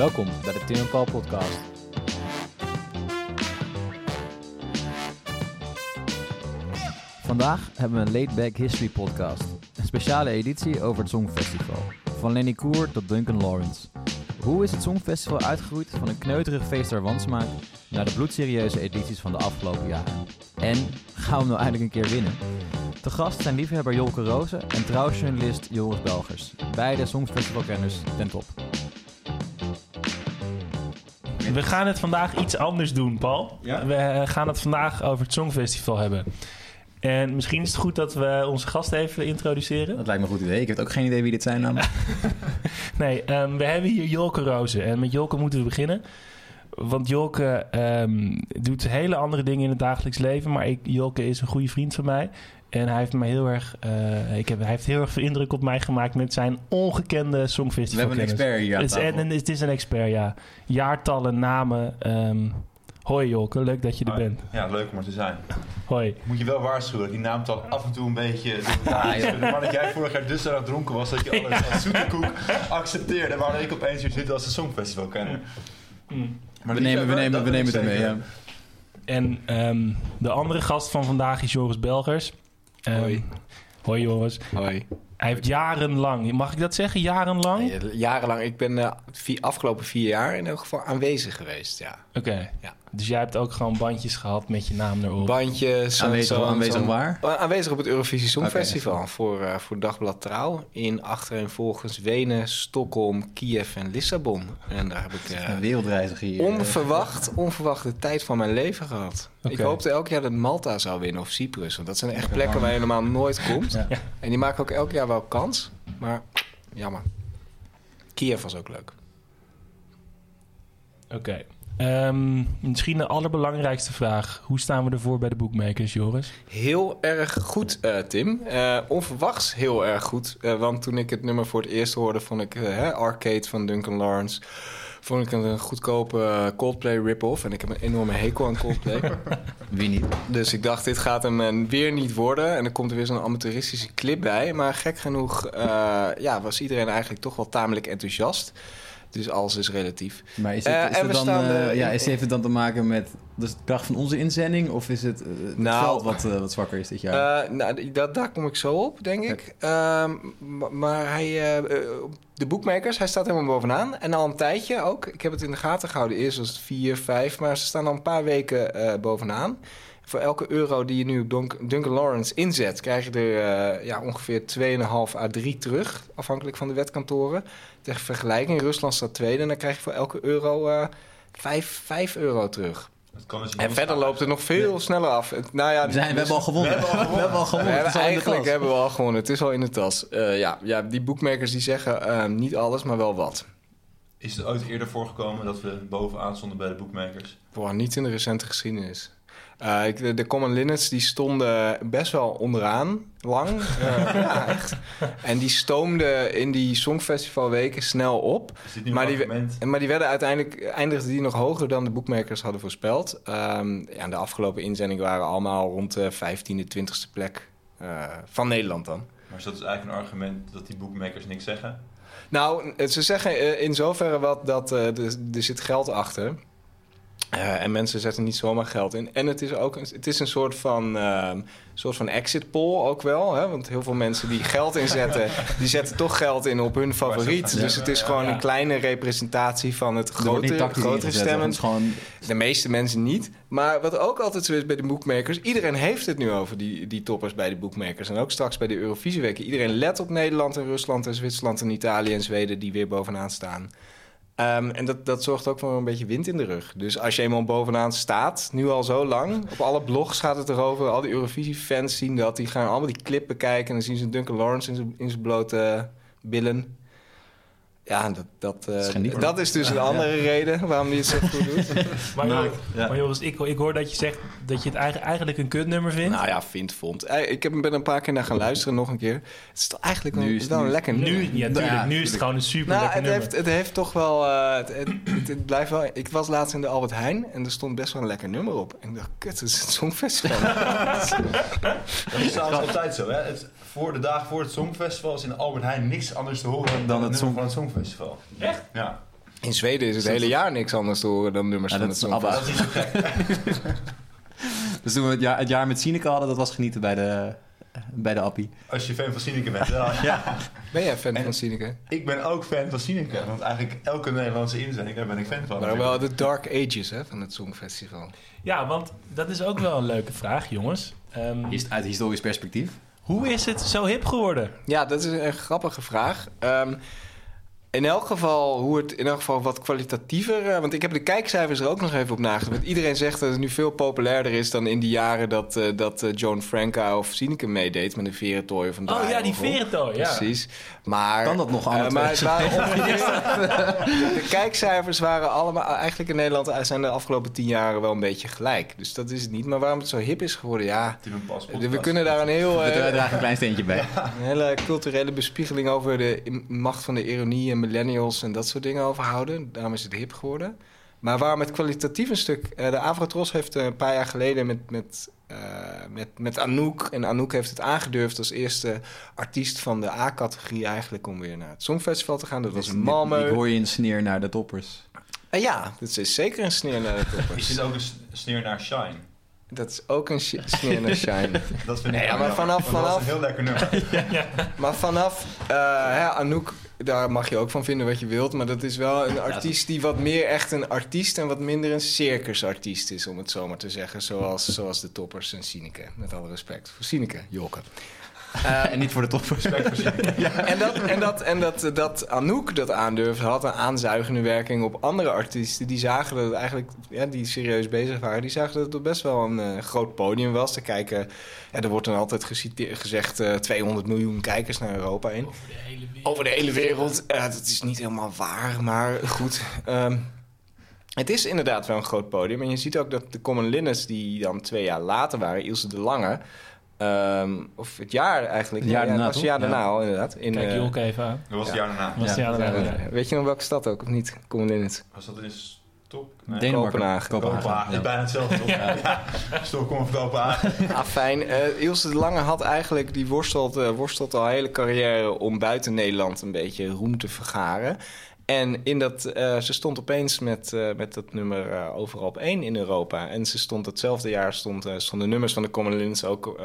Welkom bij de Tim Paul podcast. Vandaag hebben we een Late Back History podcast. Een speciale editie over het Songfestival. Van Lenny Koer tot Duncan Lawrence. Hoe is het Songfestival uitgegroeid van een kneuterig feest der wansmaak naar de bloedserieuze edities van de afgelopen jaren? En gaan we nou eindelijk een keer winnen? Te gast zijn liefhebber Jolke Rozen en trouwjournalist Joris Belgers. Beide Songfestivalkenners ten top. We gaan het vandaag iets anders doen, Paul. Ja? We eh, gaan het vandaag over het Songfestival hebben. En misschien is het goed dat we onze gast even introduceren. Dat lijkt me een goed idee. Ik heb ook geen idee wie dit zijn namelijk. Nee, ehm, we hebben hier Jolke Rozen. En met Jolke moeten we beginnen. Want Jolke ehm, doet hele andere dingen in het dagelijks leven. Maar ik, Jolke is een goede vriend van mij. En hij heeft me heel erg, eh, ik heb, hij heeft heel erg veel indruk op mij gemaakt met zijn ongekende We Songfestival. hebben een expert hier aan Het is, en, het is een expert, ja. Jaartallen, namen. ehm hoi Jolke, leuk dat je er bent. Ja, leuk om er te zijn. Hoi. Moet je wel waarschuwen dat die naamtal af en toe een beetje... Maar dat jij vorig jaar dusdanig dronken was dat je alles als zoete koek accepteerde. Waar ik opeens hier zit als een songfestival kennen. Maar We nemen, we nemen, we nemen het mee. Ja. En ehm, de andere gast van vandaag is Joris Belgers. Ehm, Hoi. Hoi Joris. Hoi. Hij heeft jarenlang, mag ik dat zeggen, jarenlang? Nee, jarenlang, ik ben de vier, afgelopen vier jaar in elk geval aanwezig geweest, ja. Oké. Ja. Dus jij hebt ook gewoon bandjes gehad met je naam erop. Bandjes. Aanwezig, zo- aanwezig zo- waar? Uh, Aanwezig op het Eurovisie Songfestival voor, eh, voor Dagblad Trouw. In achtereenvolgens Wenen, Stockholm, Kiev en Lissabon. En daar heb ik eh, Een wereldreiziger hier. onverwacht, onverwacht de tijd van mijn leven gehad. Ik hoopte elk jaar dat Malta zou winnen of Cyprus. Want dat zijn echt plekken waar je normaal nooit komt. Ja. En die maken ook elk jaar wel kans. Maar jammer. Kiev was ook leuk. Oké. Ehm, misschien de allerbelangrijkste vraag. Hoe staan we ervoor bij de bookmakers, Joris? Heel erg goed, eh, Tim. Eh, onverwachts heel erg goed. Eh, want toen ik het nummer voor het eerst hoorde, vond ik hè, Arcade van Duncan Lawrence. Vond ik een goedkope Coldplay rip-off. En ik heb een enorme hekel aan Coldplay. Wie niet? dus ik dacht, dit gaat hem weer niet worden. En er komt er weer zo'n amateuristische clip bij. Maar gek genoeg eh, ja, was iedereen eigenlijk toch wel tamelijk enthousiast. Dus alles is relatief. Maar is het, Eh, is het dan, staan, eh, eh, ja, is, heeft het dan te maken met de kracht van onze inzending? Of is het het Nou, veld wat, wat zwakker is dit jaar? Nou, dat, daar kom ik zo op, denk ik. Ehm, ma- maar hij, de boekmakers, hij staat helemaal bovenaan. En al een tijdje ook. Ik heb het in de gaten gehouden. Eerst was het 4, 5, maar ze staan al een paar weken bovenaan. Voor elke euro die je nu op Dunk- Duncan Lawrence inzet, krijg je er eh, ja, ongeveer 2,5 à 3 terug. Afhankelijk van de wetkantoren. Tegen vergelijking, Rusland staat tweede. En dan krijg je voor elke euro eh 5, 5 euro terug. Het kan dus En verder loopt het nog veel sneller af. Nou ja, we, zijn, we hebben al gewonnen. We hebben al gewonnen. we hebben, al in de eigenlijk hebben we al gewonnen. Het is al in de tas. Eh, ja, ja, die boekmakers die zeggen eh, niet alles, maar wel wat. Is het ooit eerder voorgekomen dat we bovenaan stonden bij de bookmakers? Boah, niet in de recente geschiedenis. Eh, de, de Common Linnets die stonden best wel onderaan, lang. Eh, ja, echt. En die stoomden in die Songfestivalweken snel op. Maar die, maar die werden uiteindelijk eindigden die nog hoger dan de boekmakers hadden voorspeld. Ehm, ja, de afgelopen inzendingen waren allemaal rond de 15e, 20e plek eh, van Nederland dan. Maar is dat dus eigenlijk een argument dat die bookmakers niks zeggen? Nou, ze zeggen in zoverre wat dat er zit geld achter. Eh, en mensen zetten niet zomaar geld in. En het is ook een, het is een soort van, ehm, soort van exit poll ook wel. Hè? Want heel veel mensen die geld inzetten, die zetten toch geld in op hun favoriet. Dus het is gewoon een kleine representatie van het Er grotere ingezet, stemmen. Gewoon... De meeste mensen niet. Maar wat ook altijd zo is bij de bookmakers... iedereen heeft het nu over die, die toppers bij de bookmakers. En ook straks bij de Eurovisieweken. Iedereen let op Nederland en Rusland en Zwitserland en Italië en Zweden... die weer bovenaan staan. Ehm, en dat, dat zorgt ook voor een beetje wind in de rug. Dus als je eenmaal bovenaan staat, nu al zo lang... op alle blogs gaat het erover. Al die Eurovisie-fans zien dat. Die gaan allemaal die clip bekijken... en dan zien ze Duncan Lawrence in zijn blote billen... Ja, dat, dat, eh, dat is dus een andere reden waarom hij het zo goed doet. Maar, Nou, Joris, ja. maar Joris, ik, ik hoor dat je zegt dat je het eigen- eigenlijk een kutnummer vindt. Nou ja, vind, vond. Eh, Ik heb, ben een paar keer naar gaan luisteren, nog een keer. Het is toch eigenlijk wel, Nu is het- wel een nu lekker nu, nummer. ja, tuurlijk, Ja, nu is het gewoon een super Nou, lekker het nummer. heeft, het heeft toch wel, eh, het, het, het- het blijft wel... Ik was laatst in de Albert Heijn en er stond best wel een lekker nummer op. En ik dacht, kut, het is het Songfestival. Dat is trouwens altijd zo. Hè? Het, voor de dagen voor het Songfestival is in Albert Heijn niks anders te horen dan, Dan het het nummer song- van het Songfestival. Echt? Ja. In Zweden is het dat- hele jaar niks anders te horen dan nummers Ja, van dat het is ABBA. Songfestival. Dus toen we het jaar, het jaar met Sineke hadden, dat was genieten bij de, bij de appie. Als je fan van Sineke bent. Ja, ja. Ben jij fan En- van Sineke? Ik ben ook fan van Sineke. Want eigenlijk elke Nederlandse inzending, daar ben ik fan van. Maar wel de dark ages hè, van het Songfestival. Ja, want dat is ook wel een leuke vraag, jongens. Ehm, Uit historisch perspectief. Hoe is het zo hip geworden? Ja, dat is een grappige vraag. Ehm, in elk geval, hoe het in elk geval wat kwalitatiever... eh, want ik heb de kijkcijfers er ook nog even op nagedacht. Want iedereen zegt dat het nu veel populairder is dan in die jaren... dat, eh, dat eh, Joan Franca of Sineke meedeed met de verentooi van Oh ja, die verentooi, ja. Precies. Maar, Kan dat nog het maar werk het waren ongeveer- de kijkcijfers waren allemaal... Eigenlijk in Nederland zijn de afgelopen tien jaar wel een beetje gelijk. Dus dat is het niet. Maar waarom het zo hip is geworden, ja... We kunnen daar een heel... We eh, dragen een klein steentje bij. een hele culturele bespiegeling over de macht van de ironie en millennials en dat soort dingen overhouden. Daarom is het hip geworden. Maar waarom het kwalitatief een stuk... eh, de Avrotros heeft eh, een paar jaar geleden met, met, eh, met, met Anouk... en Anouk heeft het aangedurfd als eerste artiest van de A-categorie eigenlijk... om weer naar het Songfestival te gaan. Dat was in Ik Malmö. hoor je een sneer naar de toppers. Ja, dat is zeker een sneer naar de Is toppers. dit ook een sneer naar Shine? Dat is ook een sneer naar Shine. Dat vind ik Nee, ja, maar vanaf- Dat vanaf- is een heel lekker nummer. Maar vanaf eh, hè, Anouk, daar mag je ook van vinden wat je wilt. Maar dat is wel een artiest die wat meer echt een artiest en wat minder een circusartiest is, om het zo maar te zeggen. Zoals, zoals de toppers en Sineke. Met alle respect voor Sineke, Jokke. En niet voor de toppers. Sineke. En, dat, en, dat, en dat, dat Anouk dat aandurfde, had een aanzuigende werking op andere artiesten. Die zagen dat het eigenlijk, ja, die serieus bezig waren, die zagen dat het best wel een eh, groot podium was. Te kijken, ja, er wordt dan altijd geciteerd, gezegd eh 200 miljoen kijkers naar Europa in. Over de hele wereld. Over de hele wereld. Ja, dat is niet helemaal waar, maar goed. Ehm, het is inderdaad wel een groot podium. En je ziet ook dat de Common Linnets, die dan twee jaar later waren, Ilse de Lange. Ehm, of het jaar eigenlijk. Het jaar ja, daarna, het was het jaar daarna Ja. al, inderdaad. In, Kijk eh, Jolke even aan. Dat was het Ja. jaar daarna. Was het jaar ja, daarna, ja. Weet je nog welke stad ook, of niet? Common Linnets. Was dat in Stok? Nee. Denemarken. Kopenhagen. Kopenhagen. Is ja. bijna hetzelfde, toch? Ja. Stockholm of Kopenhagen. Afijn, eh Ilse de Lange had eigenlijk, die worstelt, eh, worstelt al hele carrière om buiten Nederland een beetje roem te vergaren. En in dat, eh, ze stond opeens met, eh, met dat nummer eh, overal op één in Europa. En ze stond hetzelfde jaar, stond, stonden nummers van de Common Linnets ook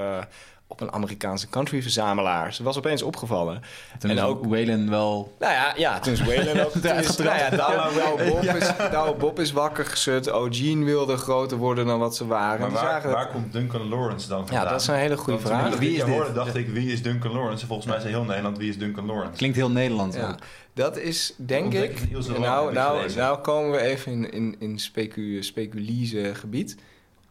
op een Amerikaanse country-verzamelaar. Ze was opeens opgevallen. Toen En is ook- Waylon wel... Nou ja, ja toen is Waylon ook... Toen is, nou ja, Douwe, Bob is, Douwe Bob is wakker geschud. O'Gene wilde groter worden dan wat ze waren. Maar waar, zagen- waar komt Duncan Lawrence dan vandaan? ja, dat is een hele goede toen vraag. Wie is dit? hoorde, dacht ik, wie is Duncan Lawrence? En volgens mij zei heel Nederland, wie is Duncan Lawrence? Klinkt heel Nederlands Ja, ook. dat is denk ik. Nou, ik nou, gelezen. nou komen we even in, in, in specu, gebied.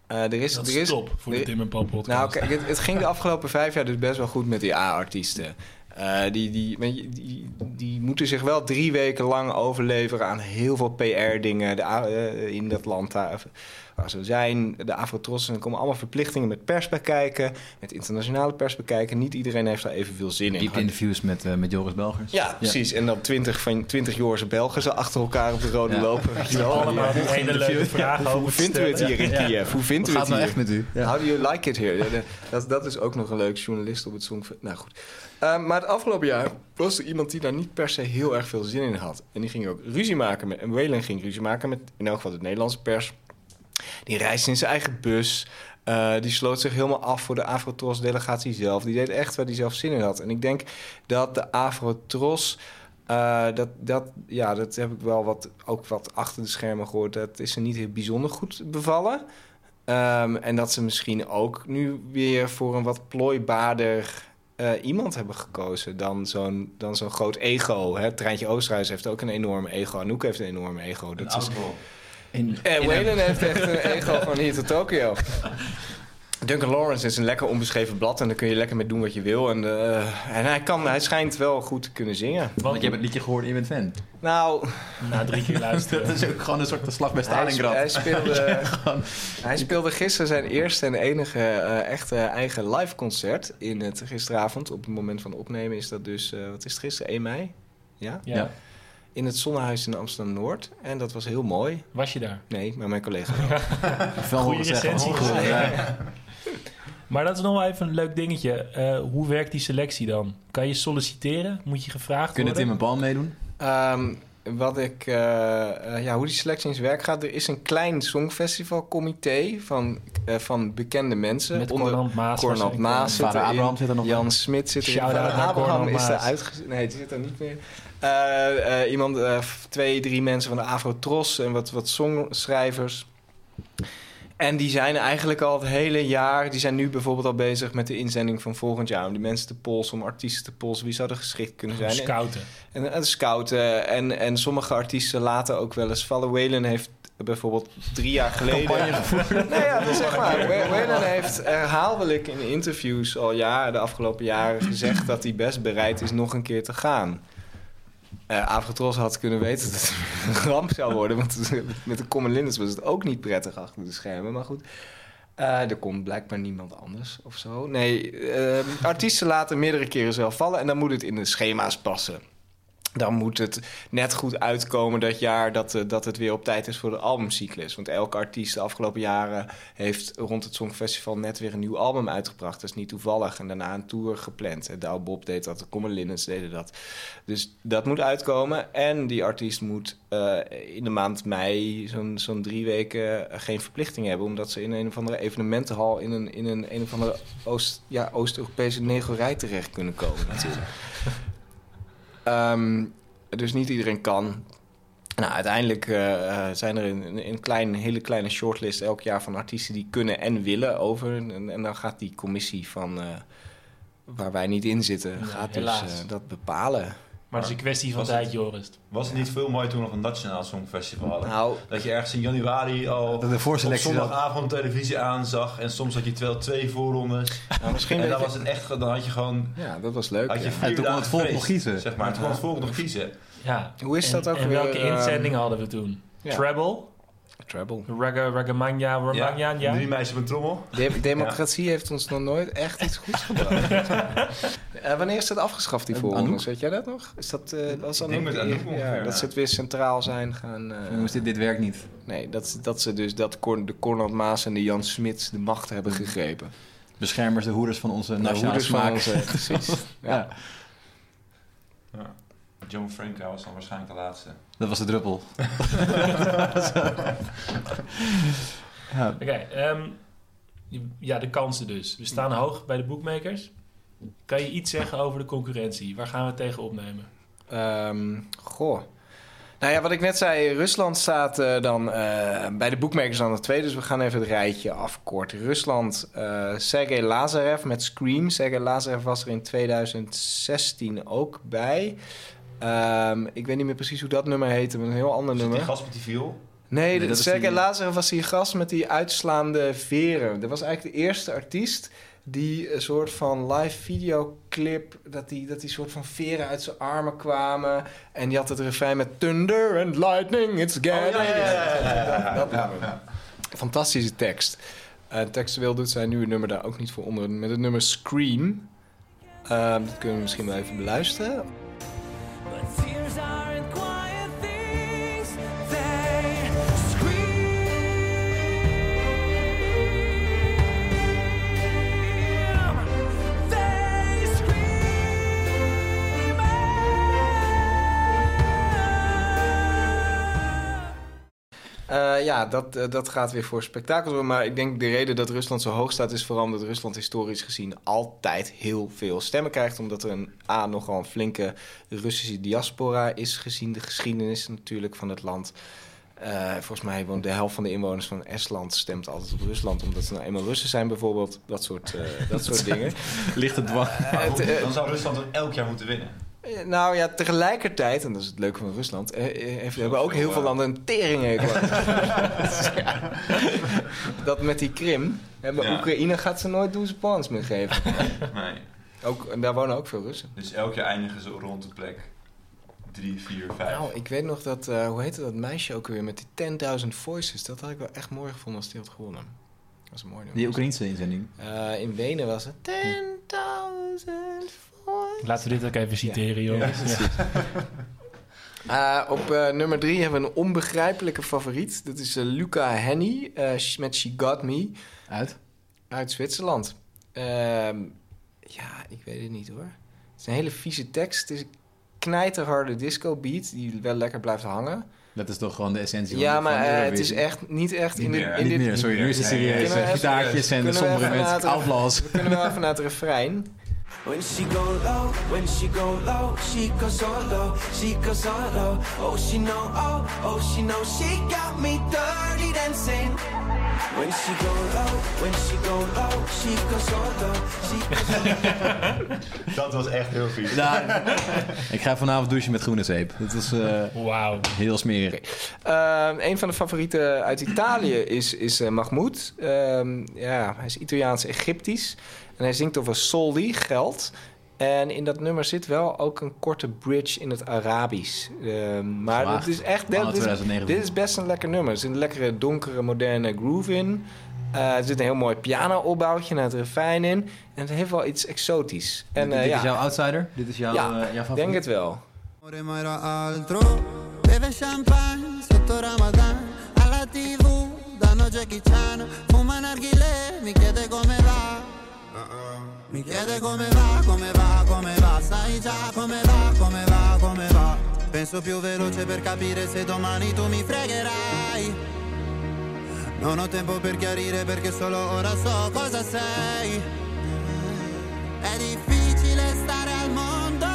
Eh, er is, Dat er is top voor de Tim en Paul podcast. nou, kijk, het, het ging de afgelopen vijf jaar dus best wel goed met die A-artiesten. Eh, die, die, weet je, die, die moeten zich wel drie weken lang overleveren aan heel veel PR-dingen eh, in dat land daar, waar ze zijn. De Afrotros, en er komen allemaal verplichtingen met pers bij kijken, met internationale pers bij kijken. Niet iedereen heeft daar evenveel zin in. Diep interviews met, eh, met Joris Belgers. Ja, precies. En dan twintig, van, twintig Joorse Belgen zo achter elkaar op de rode Ja. lopen. Weet je wel. allemaal hele leuke vragen Hoe vinden we het hier in Ja. Kiev? Hoe vinden we gaat het nou hier? echt met u? How do you like it here? Ja, Dat, dat is ook nog een leuk journalist op het Songfestival. Nou goed. Eh, maar het afgelopen jaar was er iemand die daar niet per se heel erg veel zin in had. En die ging ook ruzie maken met... En Waylon ging ruzie maken met in elk geval de Nederlandse pers. Die reisde in zijn eigen bus. Eh, die sloot zich helemaal af voor de Afrotros-delegatie zelf. Die deed echt waar hij zelf zin in had. En ik denk dat de Afrotros... eh, dat, dat, ja, dat heb ik wel wat, ook wat achter de schermen gehoord. Dat is ze niet heel bijzonder goed bevallen. Ehm, en dat ze misschien ook nu weer voor een wat plooibaarder eh, iemand hebben gekozen dan zo'n, dan zo'n groot ego. Hè? Treintje Oosterhuis heeft ook een enorme ego. Anouk heeft een enorme ego. Dat is, In, en Waylon heeft echt een ego van hier tot Tokio. Duncan Lawrence is een lekker onbeschreven blad en daar kun je lekker mee doen wat je wil. En, eh, en hij, kan, hij schijnt wel goed te kunnen zingen. Want je hebt het liedje gehoord en je bent fan. Nou, Na drie keer luisteren. Dat is ook gewoon een soort slag bij hij, Stalingrad. hij, speelde, hij speelde gisteren zijn eerste en enige eh, echte eigen live concert. In het gisteravond. Op het moment van opnemen is dat dus, eh, wat is het gisteren, 1 mei? Ja? Ja. Ja. In het Zonnehuis in Amsterdam-Noord. En dat was heel mooi. Was je daar? Nee, maar mijn collega wel. Zeggen. recensie. Maar dat is nog wel even een leuk dingetje. Eh, hoe werkt die selectie dan? Kan je solliciteren? Moet je gevraagd Kunnen Tim worden? en Paul meedoen? Ehm, wat ik, eh, eh, ja, hoe die selectie in zijn werk gaat. Er is een klein songfestivalcomité van, eh, van bekende mensen. Met Onder Cornald Maas. Cornald. Maas zit Vader erin. Abraham zit er nog Jan Smit zit erin. Shout-out Vader naar Abraham is er uitgezet. Nee, die zit er niet meer. Eh, eh, iemand, twee, drie mensen van de Afro-Tros en wat, wat songschrijvers. En die zijn eigenlijk al het hele jaar... die zijn nu bijvoorbeeld al bezig met de inzending van volgend jaar... om die mensen te polsen, om artiesten te polsen... wie zouden geschikt kunnen zijn. En- Scouten. en, en scouten. En, en sommige artiesten laten ook wel eens vallen. Waylon heeft bijvoorbeeld drie jaar geleden... Campagne gevoerd. nee, ja, dat waar. Wa- Waylon heeft herhaaldelijk in interviews al jaren, de afgelopen jaren gezegd... dat hij best bereid is nog een keer te gaan. Afrotros had kunnen weten dat het een ramp zou worden. Want met de Common Linux was het ook niet prettig achter de schermen. Maar goed, eh, er komt blijkbaar niemand anders of zo. Nee, eh, artiesten laten meerdere keren zelf vallen... en dan moet het in de schema's passen. Dan moet het net goed uitkomen dat jaar dat, eh, dat het weer op tijd is voor de albumcyclus. Want elke artiest de afgelopen jaren heeft rond het Songfestival net weer een nieuw album uitgebracht. Dat is niet toevallig. En daarna een tour gepland. Douwe Bob deed dat, de Common Linnets deden dat. Dus dat moet uitkomen. En die artiest moet eh, in de maand mei zo'n zo'n drie weken eh, geen verplichting hebben. Omdat ze in een of andere evenementenhal in een, in een, een of andere Oost, ja, Oost-Europese negorij terecht kunnen komen natuurlijk. Dus niet iedereen kan. Nou, uiteindelijk eh, eh, zijn er een, een, hele kleine shortlist elk jaar van artiesten die kunnen en willen over. En, en dan gaat die commissie van eh, waar wij niet in zitten, gaat dus dat bepalen. Maar het is een kwestie van tijd, Joris. Was het niet veel mooier toen we nog een nationaal songfestival hadden? Nou, Dat je ergens in januari al De voorselectie op zondagavond televisie aanzag. En soms had je wel twee voorrondes. nou misschien en dan was het echt, dan had je gewoon... Ja, dat was leuk. Had je ja. En toen kon dagen het volk nog kiezen. Zeg maar, toen kon het volk nog kiezen. Ja. Hoe is En- dat ook En weer, welke ehm, inzending hadden we toen? ja. Treble? Treble. Raga, Ragamania, Ramania, ja? Drie meisjes een trommel. De- democratie heeft ons nog nooit echt iets goeds gebracht. Eh, wanneer is dat afgeschaft, die Eh, voorrondes? Weet jij dat nog? Is dat, eh dat is met ja, ongeveer, dat ze het weer centraal zijn gaan... eh, Jongens, dit, dit werkt niet. Nee, dat, dat ze dus dat Cor- de Cornald Maas en de Jan Smits de macht hebben gegrepen. Beschermers, de hoeders van onze nationale smaak. onze- precies. Ja. John Franco was dan waarschijnlijk de laatste. Dat was de druppel. ja. Oké, ehm, ja, de kansen dus. We staan hoog bij de bookmakers. Kan je iets zeggen over de concurrentie? Waar gaan we tegen opnemen? Ehm, goh. Nou ja, wat ik net zei, Rusland staat eh, dan eh, bij de boekmakers aan de twee. Dus we gaan even het rijtje afkorten. Rusland, eh Sergej Lazarev met Scream. Sergej Lazarev was er in 2016 ook bij. Ehm, ik weet niet meer precies hoe dat nummer heette, maar een heel ander Zit die nummer. gast met die viool? Nee, Nee, de, dat is Sergej die- Lazarev was die gast met die uitslaande veren. Dat was eigenlijk de eerste artiest die een soort van live videoclip... dat die, dat die soort van veren uit zijn armen kwamen. En die had het refrein met... Thunder and lightning, it's getting... Dat- dat nummer. Fantastische tekst. Eh, textueel doet zij nu een nummer daar ook niet voor onder. Met het nummer Scream. Ehm, dat kunnen we misschien wel even beluisteren. desire. Eh, ja, dat, eh, dat gaat weer voor spektakel zorgen. Maar ik denk de reden dat Rusland zo hoog staat... is vooral omdat Rusland historisch gezien altijd heel veel stemmen krijgt. Omdat er een A, nogal een flinke Russische diaspora is... gezien de geschiedenis natuurlijk van het land. Eh, volgens mij woont de helft van de inwoners van Estland stemt altijd op Rusland... omdat ze nou eenmaal Russen zijn bijvoorbeeld. Dat soort, dat soort dingen. Ligt het dwang. Dan zou Rusland elk jaar moeten winnen. Eh, Nou ja, tegelijkertijd, en dat is het leuke van Rusland, eh, eh, heeft, hebben ook heel veel landen een teringhekel. ja. Dat met die Krim, maar Ja. Oekraïne gaat ze nooit douze points meer geven. Nee. Ook, en daar wonen ook veel Russen. Dus elk jaar eindigen ze rond de plek 3, 4, 5. Nou, ik weet nog dat, eh, hoe heette dat meisje ook weer met die 10.000 voices. Dat had ik wel echt mooi gevonden als die had gewonnen. Dat was een mooi nummer. Die Oekraïnse inzending. Eh, in Wenen was het 10.000 voices. Laten we dit ook even citeren, jongens. Eh, op eh, nummer drie hebben we een onbegrijpelijke favoriet. Dat is eh, Luca Henny eh, met She Got Me Uit? uit Zwitserland. Ehm, ja, ik weet het niet hoor. Het is een hele vieze tekst. Het is een knijterharde disco beat die wel lekker blijft hangen. Dat is toch gewoon de essentie Ja, van, maar van eh, het is echt niet echt in, Niet dit, meer. in Niet dit... meer, sorry. Nu is het serieus. Gitaartjes en sombere mensen. Outlaws. We kunnen wel even naar het refrein. When she go low, when she go low, she goes solo, she goes solo. Oh, she know, oh, oh, she know, she got me dirty dancing. When she go low, when she go low, she goes solo, she goes Dat was echt heel vies. Nou, ik ga vanavond douchen met groene zeep. Dat was eh, Wauw. heel smerig. Ehm, een van de favorieten uit Italië is, is eh, Mahmoud. Ehm, ja, hij is Italiaans-Egyptisch. En hij zingt over soldi, geld. En in dat nummer zit wel ook een korte bridge in het Arabisch. Ehm, maar het is echt... Dit is, 2019. dit is best een lekker nummer. Er zit een lekkere, donkere, moderne groove in. Eh, er zit een heel mooi piano-opbouwtje naar het refrein in. En het heeft wel iets exotisch. En dit eh, dit ja, is jouw outsider? Dit is jouw, Ja, eh, jouw favoriet? denk het wel. Amore ma era altro Beve champagne sotto Ramadan Alla tv danno Jackie Chan Fuma narghile, mi chiede come va Mi chiede come va, come va, come va Sai già come va, come va, come va Penso più veloce per capire se domani tu mi fregherai Non ho tempo per chiarire perché solo ora so cosa sei È difficile stare al mondo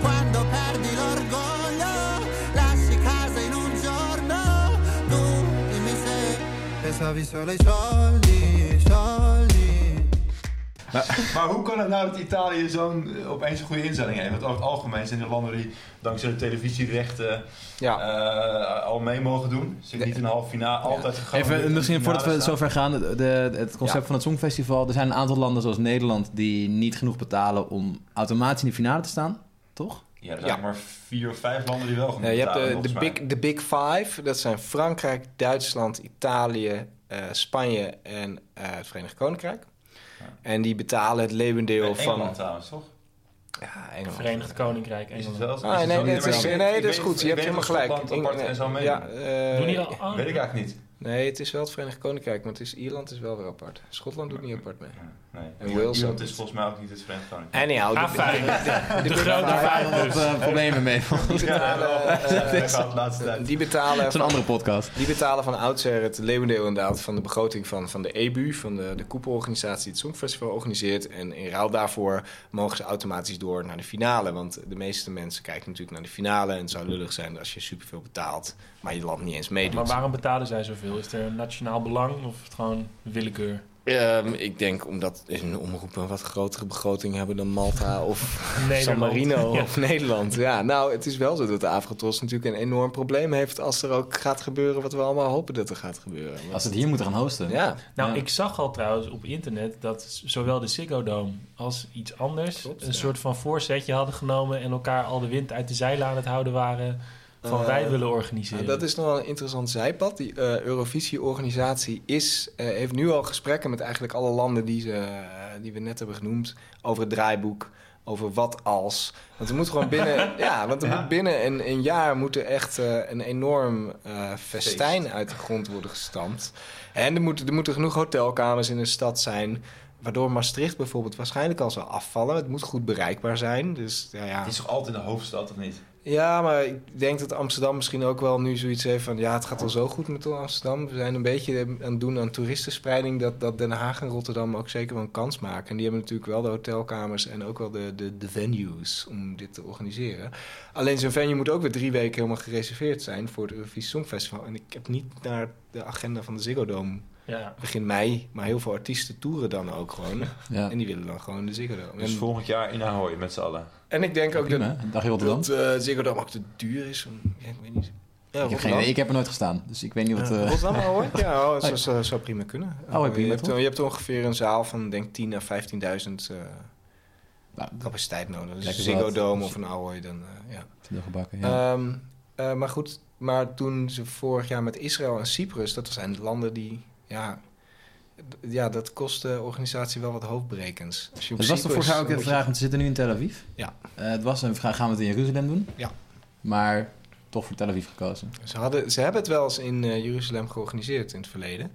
quando perdi l'orgoglio. Lasci casa in un giorno, tu dimmi se pensavi solo ai soldi. Maar hoe kan het nou dat Italië zo'n eh, opeens een goede inzending heeft? Want over het algemeen zijn de landen die dankzij de televisierechten Ja. eh, al mee mogen doen. Ze niet in de halve finale altijd gegaan. Even, misschien voordat we zo zover gaan, de, de- het concept Ja. van het Songfestival. Er zijn een aantal landen zoals Nederland die niet genoeg betalen om automatisch in de finale te staan, toch? Ja, er zijn Ja. maar vier of vijf landen die wel genoeg Ja, je hebt betalen, de, big, de Big Five. Dat zijn Frankrijk, Duitsland, Italië, eh, Spanje en eh, het Verenigd Koninkrijk. En die betalen het leeuwendeel Eh, van... Engeland trouwens, toch? Ja, Engeland. Verenigd Koninkrijk. Is het Engeland. wel? Ah, nee, zo? nee, het is, nee, dat is goed. Je hebt helemaal gelijk. apart en zo meedoen. ja, eh, Doen die al? oh, Weet ik eigenlijk niet. Nee, het is wel het Verenigd Koninkrijk, het is, Ierland is wel weer apart. Schotland doet niet apart mee. Nee. En Wales Ierland is volgens mij ook niet het Verenigd Koninkrijk. Anyhow, de, Ah, fijn. de, De grote vijf Wat dus. eh, problemen mee. die betalen, eh, Ja, de die betalen Dat is een andere podcast. Die betalen van oudsher het leeuwendeel inderdaad van de begroting van, van de EBU, van de, de koepelorganisatie die het Songfestival organiseert. En in ruil daarvoor mogen ze automatisch door naar de finale. Want de meeste mensen kijken natuurlijk naar de finale. En het zou lullig zijn als je superveel betaalt, maar je land niet eens meedoet. Maar waarom betalen zij zoveel? Is er een nationaal belang of is het gewoon willekeur? Ehm, ik denk omdat een omroep een wat grotere begroting hebben dan Malta of San. Marino Ja. of Nederland. Ja, nou, het is wel zo dat de Afrotros natuurlijk een enorm probleem heeft als er ook gaat gebeuren wat we allemaal hopen dat er gaat gebeuren. Als ze het hier moeten gaan hosten. Ja, Nou, Ja. ik zag al trouwens op internet dat zowel de Ziggo Dome als iets anders Klopt, een ja. soort van voorzetje hadden genomen en elkaar al de wind uit de zeilen aan het houden waren van Eh, wij willen organiseren. Dat is nog wel een interessant zijpad. Die eh, Eurovisie-organisatie is, eh, heeft nu al gesprekken met eigenlijk alle landen die, ze, die we net hebben genoemd. Over het draaiboek, over wat als. Want er moet gewoon binnen, ja, want er Ja. moet binnen een, een jaar moet er echt een enorm festijn uit de grond worden gestampt. En er moeten, er moeten genoeg hotelkamers in de stad zijn. Waardoor Maastricht bijvoorbeeld waarschijnlijk al zal afvallen. Het moet goed bereikbaar zijn. Dus ja, ja. Het is toch altijd de hoofdstad, of niet? Ja, maar ik denk dat Amsterdam misschien ook wel nu zoiets heeft van... ja, het gaat al zo goed met Amsterdam. We zijn een beetje aan het doen aan toeristenspreiding... dat, dat Den Haag en Rotterdam ook zeker wel een kans maken. En die hebben natuurlijk wel de hotelkamers en ook wel de, de, de venues om dit te organiseren. Alleen zo'n venue moet ook weer drie weken helemaal gereserveerd zijn... voor het Eurovisie Songfestival. En ik heb niet naar de agenda van de Ziggo Dome ja. begin mei... maar heel veel artiesten toeren dan ook gewoon. Ja. En die willen dan gewoon de Ziggo Dome. Dus En, volgend jaar in Ahoy met z'n allen. en ik denk ook dat, dag Rotterdam. dat eh, Ziggo Dome ook te duur is. om- Ja, ik weet niet. Ja, ik heb geen idee, ik heb er nooit gestaan. Dus ik weet niet wat... Eh, Rotterdam hoor. Ja, oh, het zou, prima kunnen. Oh, prima, je, hebt, je hebt ongeveer een zaal van denk 10 à 15.000 eh nou, capaciteit nodig. Dus een Ziggo. Dome of een Ahoy dan, eh, ja. de gebakken, ja. Ehm, eh, maar goed, maar toen ze vorig jaar met Israël en Cyprus, dat zijn de landen die, ja, ja dat kost de organisatie wel wat hoofdbrekens. Als je op Het was Cyprus- vorig jaar ook de je- vraag, want ze zitten nu in Tel Aviv. Ja. Eh, het was een vraag, gaan we het in Jeruzalem doen? Ja. Maar toch voor Tel Aviv gekozen. Ze, hadden, ze hebben het wel eens in eh, Jeruzalem georganiseerd in het verleden.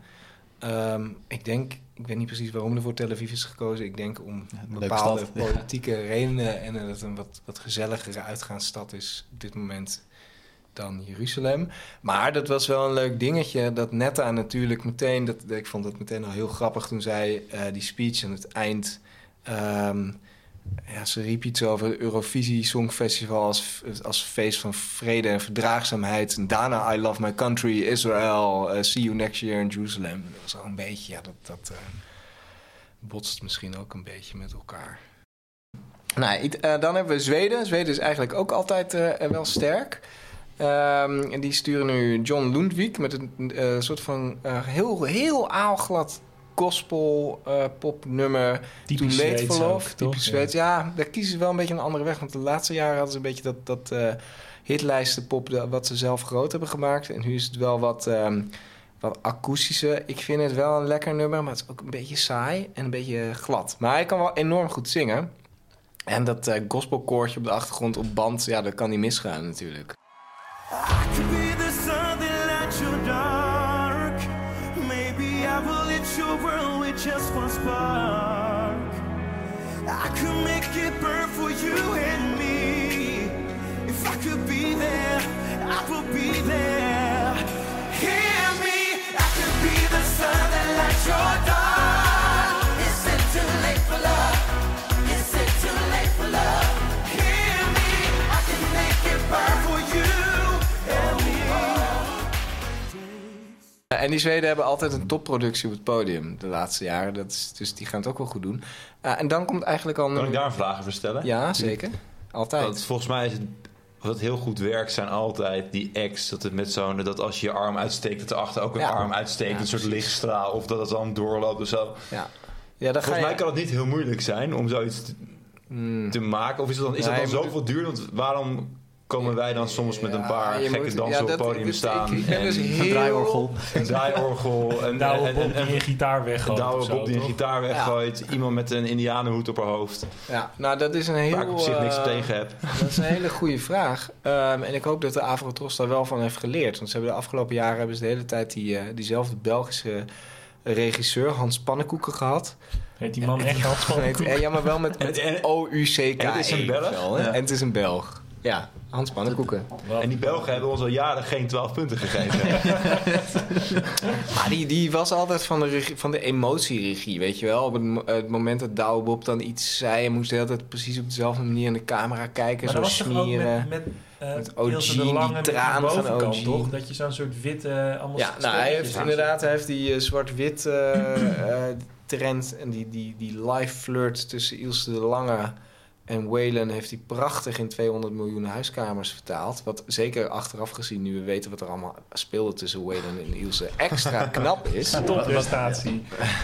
Ehm, ik denk, ik weet niet precies waarom er voor Tel Aviv is gekozen. Ik denk om bepaalde ja. politieke redenen en dat het een wat, wat gezelligere uitgaansstad is op dit moment dan Jeruzalem. Maar dat was wel een leuk dingetje. Dat Netta natuurlijk meteen, dat, ik vond het meteen al heel grappig toen zij eh, die speech aan het eind. ehm, ja, ze riep iets over het Eurovisie Songfestival als, als feest van vrede en verdraagzaamheid. En daarna I love my country, Israel, eh, see you next year in Jerusalem. Dat was al een beetje, ja, dat, dat eh, botst misschien ook een beetje met elkaar. Nou, dan hebben we Zweden. Zweden is eigenlijk ook altijd wel sterk. Ehm, en die sturen nu John Lundvik met een eh, soort van eh, heel, heel aalglad gospel eh, popnummer. Ook, Love. toch? Typisch Zweeds. Ja, daar kiezen ze wel een beetje een andere weg. Want de laatste jaren hadden ze een beetje dat, dat hitlijstenpop dat- wat ze zelf groot hebben gemaakt. En nu is het wel wat, ehm, wat akoestische. Ik vind het wel een lekker nummer, maar het is ook een beetje saai en een beetje glad. Maar hij kan wel enorm goed zingen. En dat gospelkoortje op de achtergrond op band, ja, dat kan niet misgaan natuurlijk. I could be the sun that lights your dark. Maybe I will lit your world with just one spark. I could make it burn for you and me. If I could be there, I will be there. Hear me, I could be the sun that lights your dark. En die Zweden hebben altijd een topproductie op het podium de laatste jaren. Dat is, dus die gaan het ook wel goed doen. Ah, en dan komt eigenlijk al... Kan ik daar een vraag over stellen? Ja, zeker. Altijd. Want volgens mij is het, wat heel goed werkt, zijn altijd die acts. Dat het met zo'n, dat als je je arm uitsteekt, dat erachter ook een Ja. arm uitsteekt. Ja, een soort lichtstraal. Of dat het dan doorloopt of zo. Ja. Ja, Volgens je... mij kan het niet heel moeilijk zijn om zoiets te, Hmm. te maken. Of is, het dan, is Nee, dat dan zoveel duur? Want waarom komen wij dan soms met een paar gekke moet- dansen ja, op het podium staan? ik- ik ben en dus Een heel- draaiorgel. een draaiorgel. Een, Douwe en- Bob die en- een gitaar een weggooit. douwe of zo, Bob die een gitaar weggooit. Iemand met een indianenhoed op haar hoofd. Ja, nou dat is een heel... Waar ik op zich niks eh, tegen heb. Dat is een hele goede vraag. Ehm, en ik hoop dat de Avrotros daar wel van heeft geleerd. Want ze hebben de afgelopen jaren hebben ze de hele tijd die, eh, diezelfde Belgische regisseur, Hans Pannenkoeken, gehad. Heet die man echt Hans eh, Ja, maar wel met, met en- O-U-C-K. en het is een Belg? Wel, hè? Ja. En het is een Belg. Ja, Hans Pannenkoeken. En die Belgen hebben ons al jaren geen 12 punten gegeven. Maar die, die was altijd van de, regie- van de emotieregie, weet je wel. Op het, het moment dat Douwe Bob dan iets zei... en moest hij altijd precies op dezelfde manier in de camera kijken. Maar zo smieren. met, met, eh, Met OG, de die Lange met traan van OG. toch? Dat je zo'n soort witte... Allemaal Ja, nou, hij heeft inderdaad hij heeft die eh, zwart-wit eh, eh, trend en die, die, die live flirt tussen Ilse de Lange en Waylon heeft hij prachtig in 200 miljoen huiskamers vertaald. Wat zeker achteraf gezien, nu we weten wat er allemaal speelde tussen Waylon en Ilse, extra knap is. Topprestatie.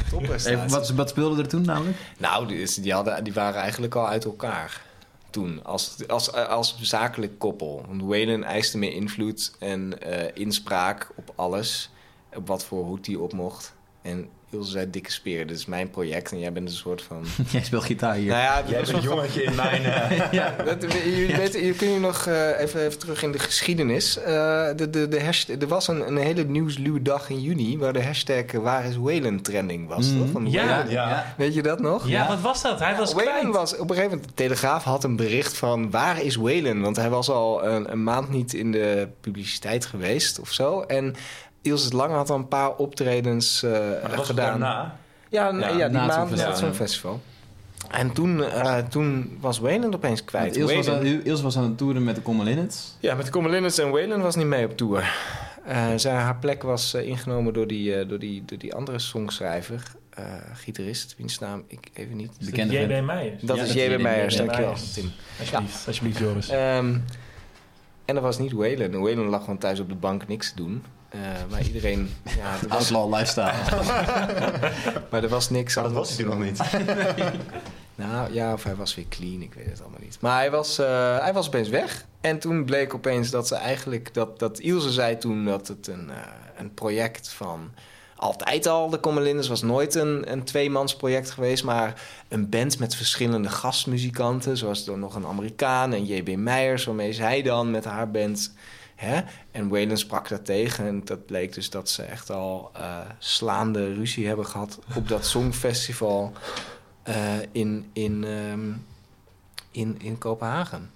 Topprestatie. Wat, wat speelde er toen namelijk? Nou, die, die, hadden, die waren eigenlijk al uit elkaar toen, als, als, als zakelijk koppel. Want Waylon eiste meer invloed en eh, inspraak op alles. Op wat voor hoed hij op mocht. En Ilse zei, dikke speer, dit is mijn project. En jij bent een soort van... Jij speelt gitaar hier. Nou ja, Jij bent een jongetje in mijn... eh, dat, jullie weten, jullie kunnen nog eh, even, even terug in de geschiedenis. Eh, de, de, de hashtag, er was een, een hele nieuwsluwe dag in juni... waar de hashtag waar is Waylon trending was. Mhm. toch? Van Ja. Ja. Weet je dat nog? Ja, wat was dat? Hij was kwijt. was op een gegeven moment... De Telegraaf had een bericht van... waar is Waylon? Want hij was al een, een maand niet in de publiciteit geweest of zo. En Ilse de Lange had al een paar optredens eh, Maar dat was gedaan. daarna. Ja, Ja, ja, die maand na het ja. Songfestival. En toen, eh, toen was Waylon opeens kwijt. Ilse was, aan, Ilse was aan het toeren met de Common Linnets. ja, met Common Linnets en Waylon was niet mee op tour. Eh, zij, haar plek was ingenomen door die, eh, door, die, door die andere songschrijver, eh, gitarist, wiens naam ik even niet... Bekende J.B. Meijers. Dat Ja, is dat is J.B. Meijers, dankjewel, Tim. Alsjeblieft, alsjeblieft Joris. Ehm, en dat was niet Waylon. Waylon lag gewoon thuis op de bank niks te doen. Eh, maar iedereen... Ja, was, Outlaw lifestyle. maar er was niks Maar dat aan. was hij toen nog niet. Nou ja, of hij was weer clean, ik weet het allemaal niet. Maar hij was, eh, hij was opeens weg. En toen bleek opeens dat ze eigenlijk... Dat, dat Ilse zei toen dat het een, eh, een project van altijd al. De Commelinders was nooit een, een tweemansproject geweest, maar een band met verschillende gastmuzikanten, zoals er nog een Amerikaan en J.B. Meijers, waarmee zij dan met haar band. Hè? En Waylon sprak daar tegen en dat bleek dus dat ze echt al eh, slaande ruzie hebben gehad op dat songfestival eh, in, in, ehm, in, in Kopenhagen.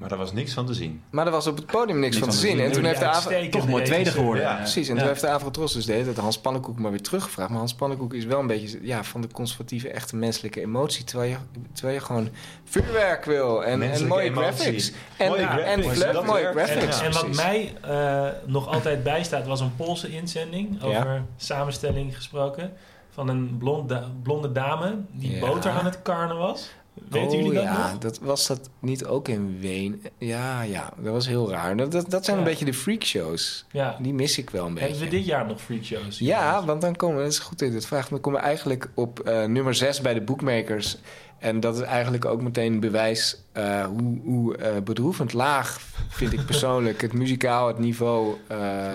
Maar daar was niks van te zien. Maar er was op het podium niks, Niks van te van te zien. zien. En toen heeft de avond... Toch mooi tweede geworden. Ja. Precies, en Ja. toen heeft de Avrotros dus de hele tijd Hans Pannenkoek maar weer teruggevraagd. Maar Hans Pannenkoek is wel een beetje ja, van de conservatieve, echte menselijke emotie. Terwijl je, terwijl je gewoon vuurwerk wil en, en mooie emotie. graphics. En, Mooie en graphics, fluff, dat mooie graphics. En, en wat mij eh, nog altijd bijstaat was een Poolse inzending over samenstelling gesproken. Van een blonde, blonde dame die Ja. boter aan het karnen was. Weten oh, jullie dat ja, nog? dat was dat niet ook in Ween? Ja, ja, dat was heel raar. Dat, dat, dat zijn een beetje de freakshows. Ja. Die mis ik wel een beetje. Hebben we dit jaar nog freakshows? Ja, want dan komen we, dat is goed dat je dit vraagt, dan komen we eigenlijk op eh, nummer 6 bij de bookmakers. En dat is eigenlijk ook meteen bewijs eh, hoe, hoe eh, bedroevend laag, vind ik persoonlijk, het muzikaal, het niveau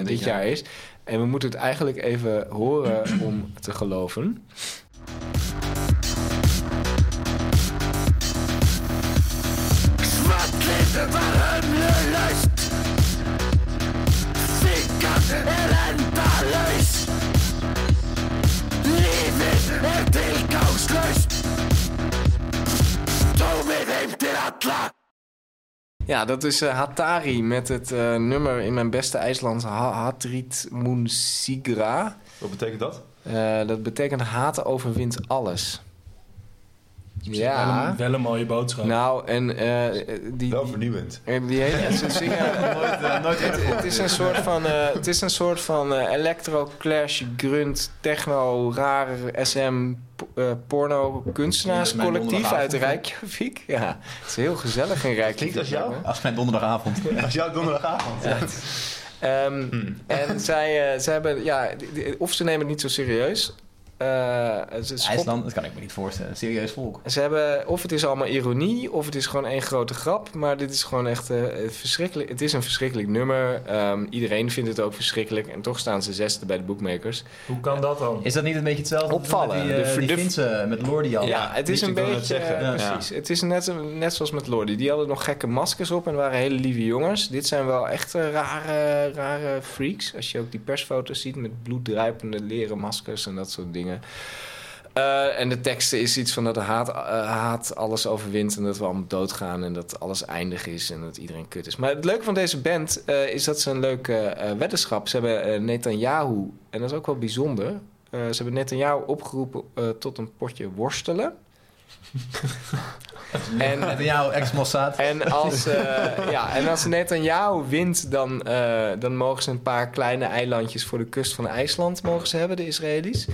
dit, jaar. is. En we moeten het eigenlijk even horen om te geloven. Ja, dat is eh, Hatari met het eh, nummer in mijn beste IJslands ha Hatrit Moon Sigra. Wat betekent dat? Eh, dat betekent haat overwint alles. Wel, Ja, een, wel een mooie boodschap. nou en eh, die, Wel vernieuwend. eh, die hele, ze zingen, nooit, eh, nooit het, het is een soort van, eh, het is een soort van eh, electro, clash, grunt, techno, rare SM, p- eh, porno, kunstenaarscollectief uit Reykjavik. Ja, het is heel gezellig in Reykjavik. Klinkt als jou? Als mijn donderdagavond. Als jouw donderdagavond. Ehm, Hmm. En zij, eh, zij hebben, ja, of ze nemen het niet zo serieus. Eh, ze, schop- IJsland, dat kan ik me niet voorstellen. Serieus volk. ze hebben, of het is allemaal ironie, of het is gewoon één grote grap. Maar dit is gewoon echt eh, verschrikkelijk. Het is een verschrikkelijk nummer. Ehm, iedereen vindt het ook verschrikkelijk. En toch staan ze zesde bij de bookmakers. Hoe kan dat dan? Is dat niet een beetje hetzelfde Opvallen. met die, eh, De- die de- Finse met Lordi al? Ja, het is die een beetje... Ja. Precies. Het is net, net zoals met Lordi. Die hadden nog gekke maskers op en waren hele lieve jongens. Dit zijn wel echt rare, rare freaks. Als je ook die persfoto's ziet met bloeddruipende leren maskers en dat soort dingen. Eh, en de teksten is iets van dat de haat, eh, haat alles overwint en dat we allemaal doodgaan en dat alles eindig is en dat iedereen kut is. Maar het leuke van deze band eh, is dat ze een leuke weddenschap. Ze hebben Netanyahu, en dat is ook wel bijzonder. ze hebben Netanyahu opgeroepen tot een potje worstelen. en jouw ex-Mossad. en als, ja, en als Netanyahu wint, dan, dan mogen ze een paar kleine eilandjes voor de kust van IJsland mogen ze hebben, de Israëli's.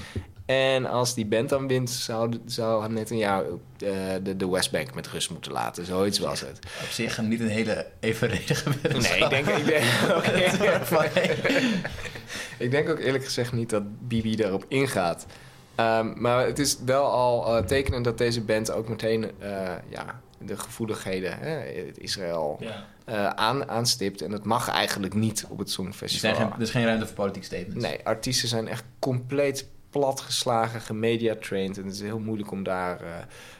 En als die band dan wint, zou, zou Netanyahu eh, de, de Westbank met rust moeten laten. Zoiets was het. Op zich niet een hele evenredige Nee, ik denk, ik, denk, ik denk ook eerlijk gezegd niet dat Bibi daarop ingaat. Ehm, maar het is wel al eh, tekenend dat deze band ook meteen eh, ja, de gevoeligheden, hè, Israël, Ja. aan, aanstipt. En dat mag eigenlijk niet op het Er, Songfestival. geen, er is geen ruimte voor politieke statements. Nee, artiesten zijn echt compleet platgeslagen, gemediatrained. En het is heel moeilijk om daar eh,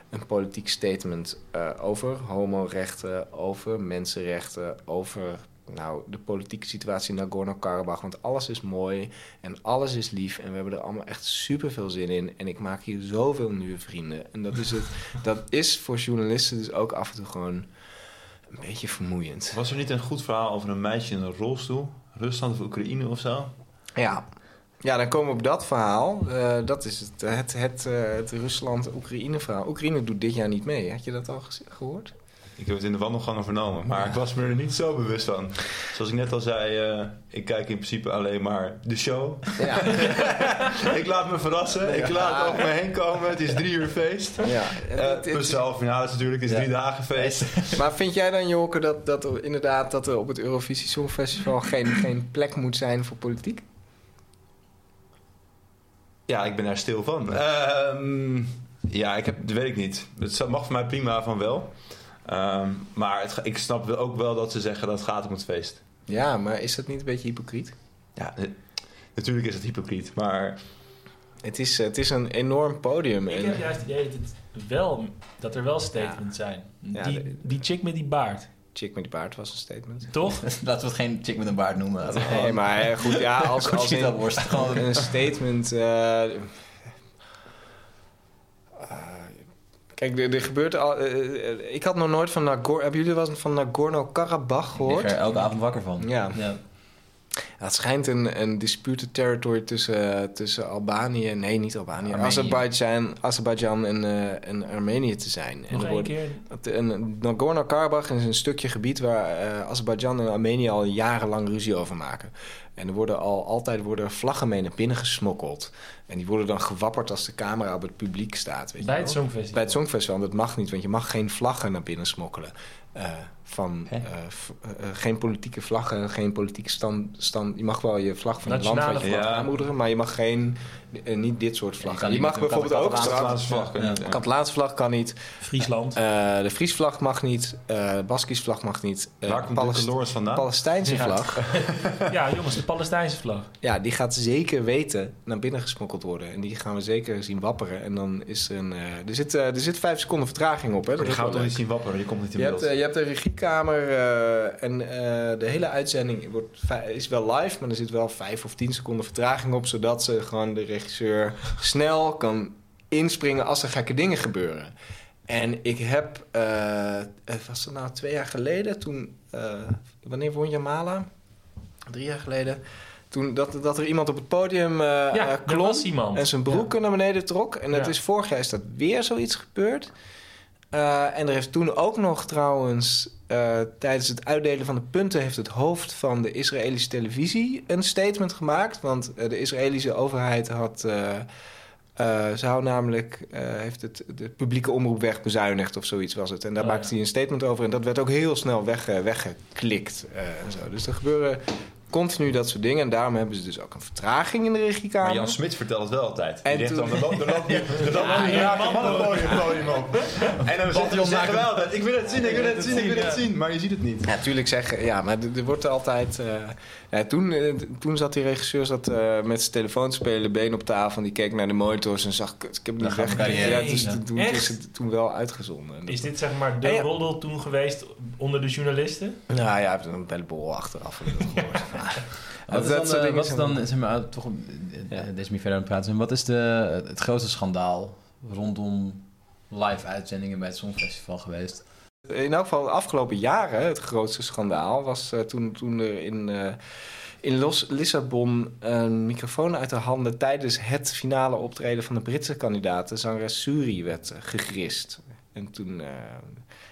een politiek statement eh, over homorechten, over mensenrechten, over nou, de politieke situatie in Nagorno-Karabakh. Want alles is mooi en alles is lief en we hebben er allemaal echt super veel zin in. En ik maak hier zoveel nieuwe vrienden. En dat is, het, dat is voor journalisten dus ook af en toe gewoon een beetje vermoeiend. Was er niet een goed verhaal over een meisje in een rolstoel? Rusland of Oekraïne of zo? Ja. Ja, dan komen we op dat verhaal. Eh, dat is het, het, het, eh, het Rusland-Oekraïne verhaal. Oekraïne doet dit jaar niet mee. Had je dat al gehoord? Ik heb het in de wandelgangen vernomen, maar ik was me er niet zo bewust van. Zoals ik net al zei, eh, ik kijk in principe alleen maar de show. Ja. ik laat me verrassen, ik laat het over me heen komen. Het is drie uur feest. ja. Eh Het- het- plus de halve finale natuurlijk, het is drie dagen feest. maar vind jij dan, Joke, dat, dat er inderdaad dat er op het Eurovisie Songfestival geen, geen plek moet zijn voor politiek? Ja, ik ben daar stil van. Ehm, ja, ik heb, dat weet ik niet. Het mag voor mij prima van wel. Ehm, maar het, ik snap wel ook wel dat ze zeggen dat het gaat om het feest. Ja, maar is dat niet een beetje hypocriet? Ja, eh, Natuurlijk is het hypocriet, maar Het is, het is een enorm podium. Ik En, heb juist het idee dat, het wel, dat er wel statements zijn. Ja, die, de- die chick met die baard, Chick met die baard was een statement. toch? Laten we het geen chick met een baard noemen. Nee, gewoon- maar goed, ja, als, als in, worst. gewoon een statement. eh, eh, kijk, er, er gebeurt al. eh, ik had nog nooit van Nagorno. Hebben jullie wel eens van Nagorno-Karabakh Ik gehoord? lig er elke avond wakker van. Ja. ja. Ja, het schijnt een, een disputed territory tussen, tussen Albanië, nee, niet Albanië. Azerbeidzjan, Azerbeidzjan en, eh, en Armenië te zijn. En Nog er wordt- een- Nagorno-Karabakh is een stukje gebied waar eh Azerbeidzjan en Armenië al jarenlang ruzie over maken. En er worden al altijd worden vlaggen mee naar binnen gesmokkeld. En die worden dan gewapperd als de camera op het publiek staat. Weet Bij het Songfestival. Bij het Songfestival, dat mag niet, want je mag geen vlaggen naar binnen smokkelen. Eh, van, eh, eh, eh, geen politieke vlaggen, geen politieke stand, stand. Je mag wel je vlag van het land wat je vlag. aanmoedigen, maar je mag geen, niet dit soort je vlaggen. kan Je, mag bijvoorbeeld ook vlag kunnen. Ja. de Catalaanse vlag kan niet, Friesland. eh, de Friesvlag mag niet, eh, de Baskisch vlag mag niet. eh, Waar komt Palest- Lawrence vandaan? Palestijnse Ja. vlag, ja, jongens, de Palestijnse vlag. ja, die gaat zeker weten naar binnen gesmokkeld worden. En die gaan we zeker zien wapperen. En dan is er een... eh, er, zit, er zit vijf seconden vertraging op, hè. Dat Je gaat toch niet zien wapperen, je komt niet in Je beeld. hebt, eh, je hebt een regiekamer eh, en eh, de hele uitzending wordt, is wel live, maar er zit wel vijf of tien seconden vertraging op, zodat ze gewoon de regisseur snel kan inspringen als er gekke dingen gebeuren. En ik heb, eh, was het nou twee jaar geleden, toen, wanneer won Jamala? Drie jaar geleden. Toen dat, dat er iemand op het podium Ja, klom was iemand. en zijn broeken naar beneden trok. En dat Ja. is vorig jaar is dat weer zoiets gebeurd. Eh, en er heeft toen ook nog trouwens eh, tijdens het uitdelen van de punten heeft het hoofd van de Israëlische televisie een statement gemaakt. Want eh, de Israëlische overheid had. zou namelijk, heeft het de publieke omroep wegbezuinigd of zoiets was het. En daar Oh, maakte ja. hij een statement over. En dat werd ook heel snel weg, weggeklikt. en zo. Dus er gebeuren continu dat soort dingen. En daarom hebben ze dus ook een vertraging in de regiekamer. Maar Jan Smit vertelt het wel altijd. En Die zegt toen- dan, er loopt, nu, een man op. En dan zegt hij zeggen wel altijd, ik wil het zien, ik wil het zien, ik wil het zien. Maar je ziet het niet. Ja, natuurlijk zeggen, ja, maar er er wordt altijd. Ja, toen, eh, toen zat die regisseur zat, eh, met zijn telefoon te spelen, been op tafel. En die keek naar de monitors en zag, ik heb niet weggekeken. Ja, dus toen Echt? is het toen wel uitgezonden. Is dit zeg maar de En ja. roddel toen geweest onder de journalisten? Nou ja, hij heeft een bellenbol achteraf. Wat is Dat dan, dingen wat is dan zeg maar, toch, eh, deze niet verder aan het praten zijn. Wat is de, het grootste schandaal rondom live uitzendingen bij het Songfestival geweest? In elk geval de afgelopen jaren, het grootste schandaal was eh, toen, toen er in, eh, in Los, Lissabon een microfoon uit de handen tijdens het finale optreden van de Britse kandidaat, de zangeres Suri, werd gegrist. En toen, eh,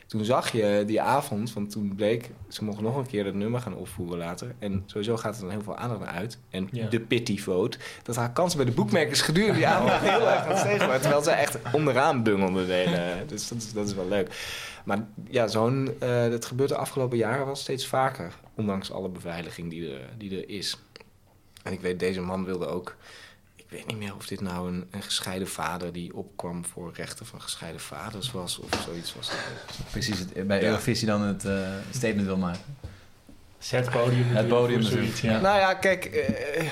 toen zag je die avond, want toen bleek, ze mochten nog een keer dat nummer gaan opvoeren later. En sowieso gaat er dan heel veel aandacht naar uit. En Ja. de pity vote, dat haar kansen bij de boekmakers gedurende die avond heel erg aan het waren. Terwijl ze echt onderaan bungelden. de hele- Dus dat is, dat is wel leuk. Maar ja, zo'n, eh, dat gebeurt de afgelopen jaren wel steeds vaker. Ondanks alle beveiliging die er, die er is. En ik weet, deze man wilde ook... Ik weet niet meer of dit nou een, een gescheiden vader... die opkwam voor rechten van gescheiden vaders was... of zoiets was. Precies, het, bij Ja. Eurovisie dan het eh, statement wil maken. Het podium. Het podium zoiets, ja. Nou ja, kijk... eh,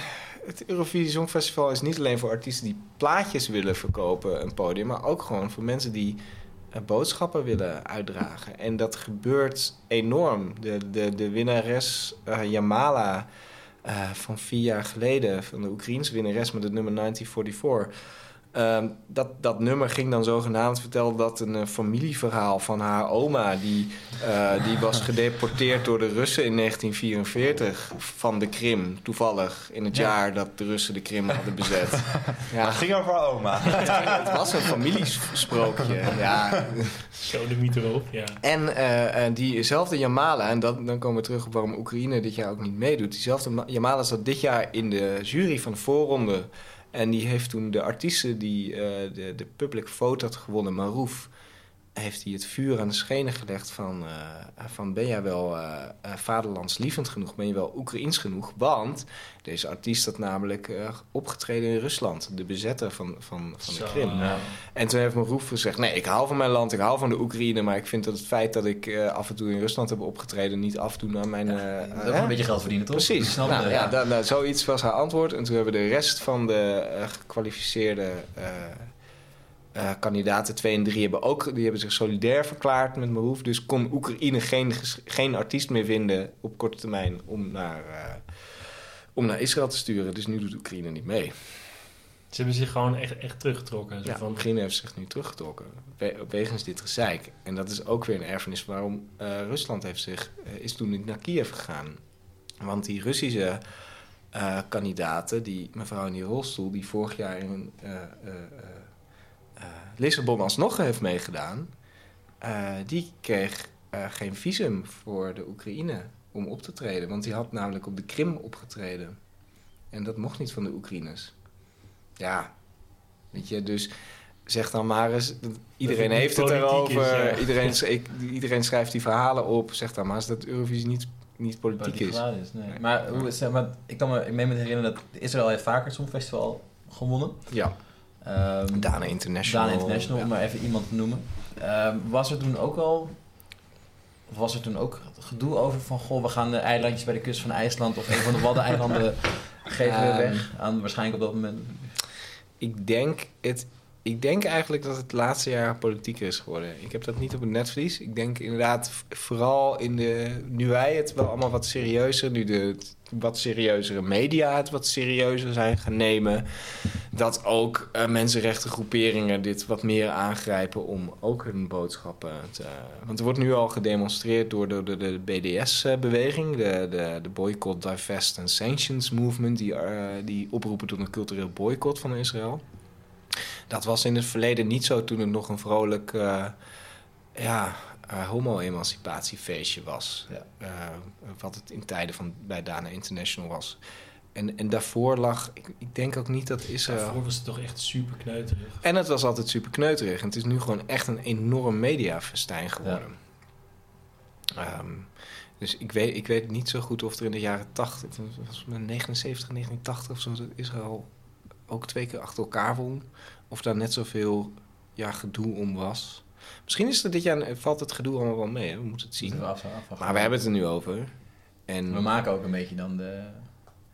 het Eurovisie Songfestival is niet alleen voor artiesten die plaatjes willen verkopen... een podium, maar ook gewoon voor mensen die... eh, boodschappen willen uitdragen. En dat gebeurt enorm. De, de, de winnares eh, Jamala eh, van vier jaar geleden... van de Oekraïense winnares met het nummer 1944... Ehm, dat, dat nummer ging dan zogenaamd vertellen dat een eh, familieverhaal van haar oma... Die, eh, die was gedeporteerd door de Russen in 1944 van de Krim. Toevallig in het Ja. jaar dat de Russen de Krim hadden bezet. Ja, Het ging over haar oma. het was een familiesprookje. Ja. Zo de mythe erop, ja. En eh, diezelfde Jamala, en dat, dan komen we terug op waarom Oekraïne dit jaar ook niet meedoet. Diezelfde Ma- Jamala zat dit jaar in de jury van de voorronde. En die heeft toen de artiesten die eh, de, de public vote had gewonnen, Marouf. Heeft hij het vuur aan de schenen gelegd van, eh, van ben jij wel eh, vaderlandslievend genoeg, ben je wel Oekraïens genoeg? Want deze artiest had namelijk opgetreden in Rusland, de bezetter van, van, van de Zo. Krim. En toen heeft Maroof gezegd, nee, ik hou van mijn land, ik hou van de Oekraïne, maar ik vind dat het feit dat ik af en toe in Rusland heb opgetreden niet afdoen aan mijn... ook een beetje geld verdienen, toch? Precies. Nou, het, ja, nou, zoiets was haar antwoord. En toen hebben de rest van de gekwalificeerde eh, kandidaten, 2 en 3, hebben, ook, die hebben zich solidair verklaard met Maroof. Dus kon Oekraïne geen, geen artiest meer vinden op korte termijn om naar, eh, om naar Israël te sturen. Dus nu doet Oekraïne niet mee. Ze hebben zich gewoon echt, echt teruggetrokken. Zo Ja, van, Oekraïne heeft zich nu teruggetrokken we- wegens dit gezeik. En dat is ook weer een erfenis waarom eh, Rusland heeft zich, is toen niet naar Kiev gegaan. Want die Russische kandidaten, die mevrouw in die rolstoel... die vorig jaar in eh, Lissabon alsnog heeft meegedaan... eh, die kreeg eh, geen visum voor de Oekraïne om op te treden. Want die had namelijk op de Krim opgetreden. En dat mocht niet van de Oekraïners. Ja, weet je, dus zeg dan maar eens... Iedereen heeft het erover, is, ja. iedereen, ik, iedereen schrijft die verhalen op. Zeg dan maar eens dat Eurovisie niet, niet politiek Politiek is. Nee. Maar, hoe, zeg maar ik kan me, ik meen me herinneren dat Israël heeft vaker het Songfestival gewonnen. Ja, Ehm Dana International. Dana International, Ja. om maar even iemand te noemen. Ehm, was er toen ook al... Of was er toen ook gedoe over van... Goh, we gaan de eilandjes bij de kust van IJsland... of een van de Waddeneilanden geven we Ehm, weg. Aan, waarschijnlijk op dat moment... Ik denk, het, ik denk eigenlijk dat het laatste jaar politieker is geworden. Ik heb dat niet op het netvlies. Ik denk inderdaad vooral in de... Nu wij het wel allemaal wat serieuzer... Nu de wat serieuzere media het wat serieuzer zijn gaan nemen... dat ook eh, mensenrechtengroeperingen dit wat meer aangrijpen... om ook hun boodschappen te... Want er wordt nu al gedemonstreerd door de, de, de BDS-beweging... De, de, de Boycott, Divest and Sanctions Movement... Die, eh, die oproepen tot een cultureel boycott van Israël. Dat was in het verleden niet zo toen het nog een vrolijk eh, ja, eh, homo-emancipatiefeestje was. Ja. Eh, wat het in tijden van bij Dana International was. En, en daarvoor lag, ik, ik denk ook niet dat Israël... Daarvoor was het toch echt super kneuterig. En het was altijd super kneuterig. En het is nu gewoon echt een enorm mediafestijn geworden. Ehm, dus ik weet, ik weet niet zo goed of er in de jaren 80, het was met 79, 1980 of zo, dat Israël ook twee keer achter elkaar won. Of daar net zoveel ja, gedoe om was. Misschien is er dit jaar, valt het gedoe allemaal wel mee, hè? we moeten het zien. Af-. Maar we hebben het er nu over. En, We maken ook een beetje dan de...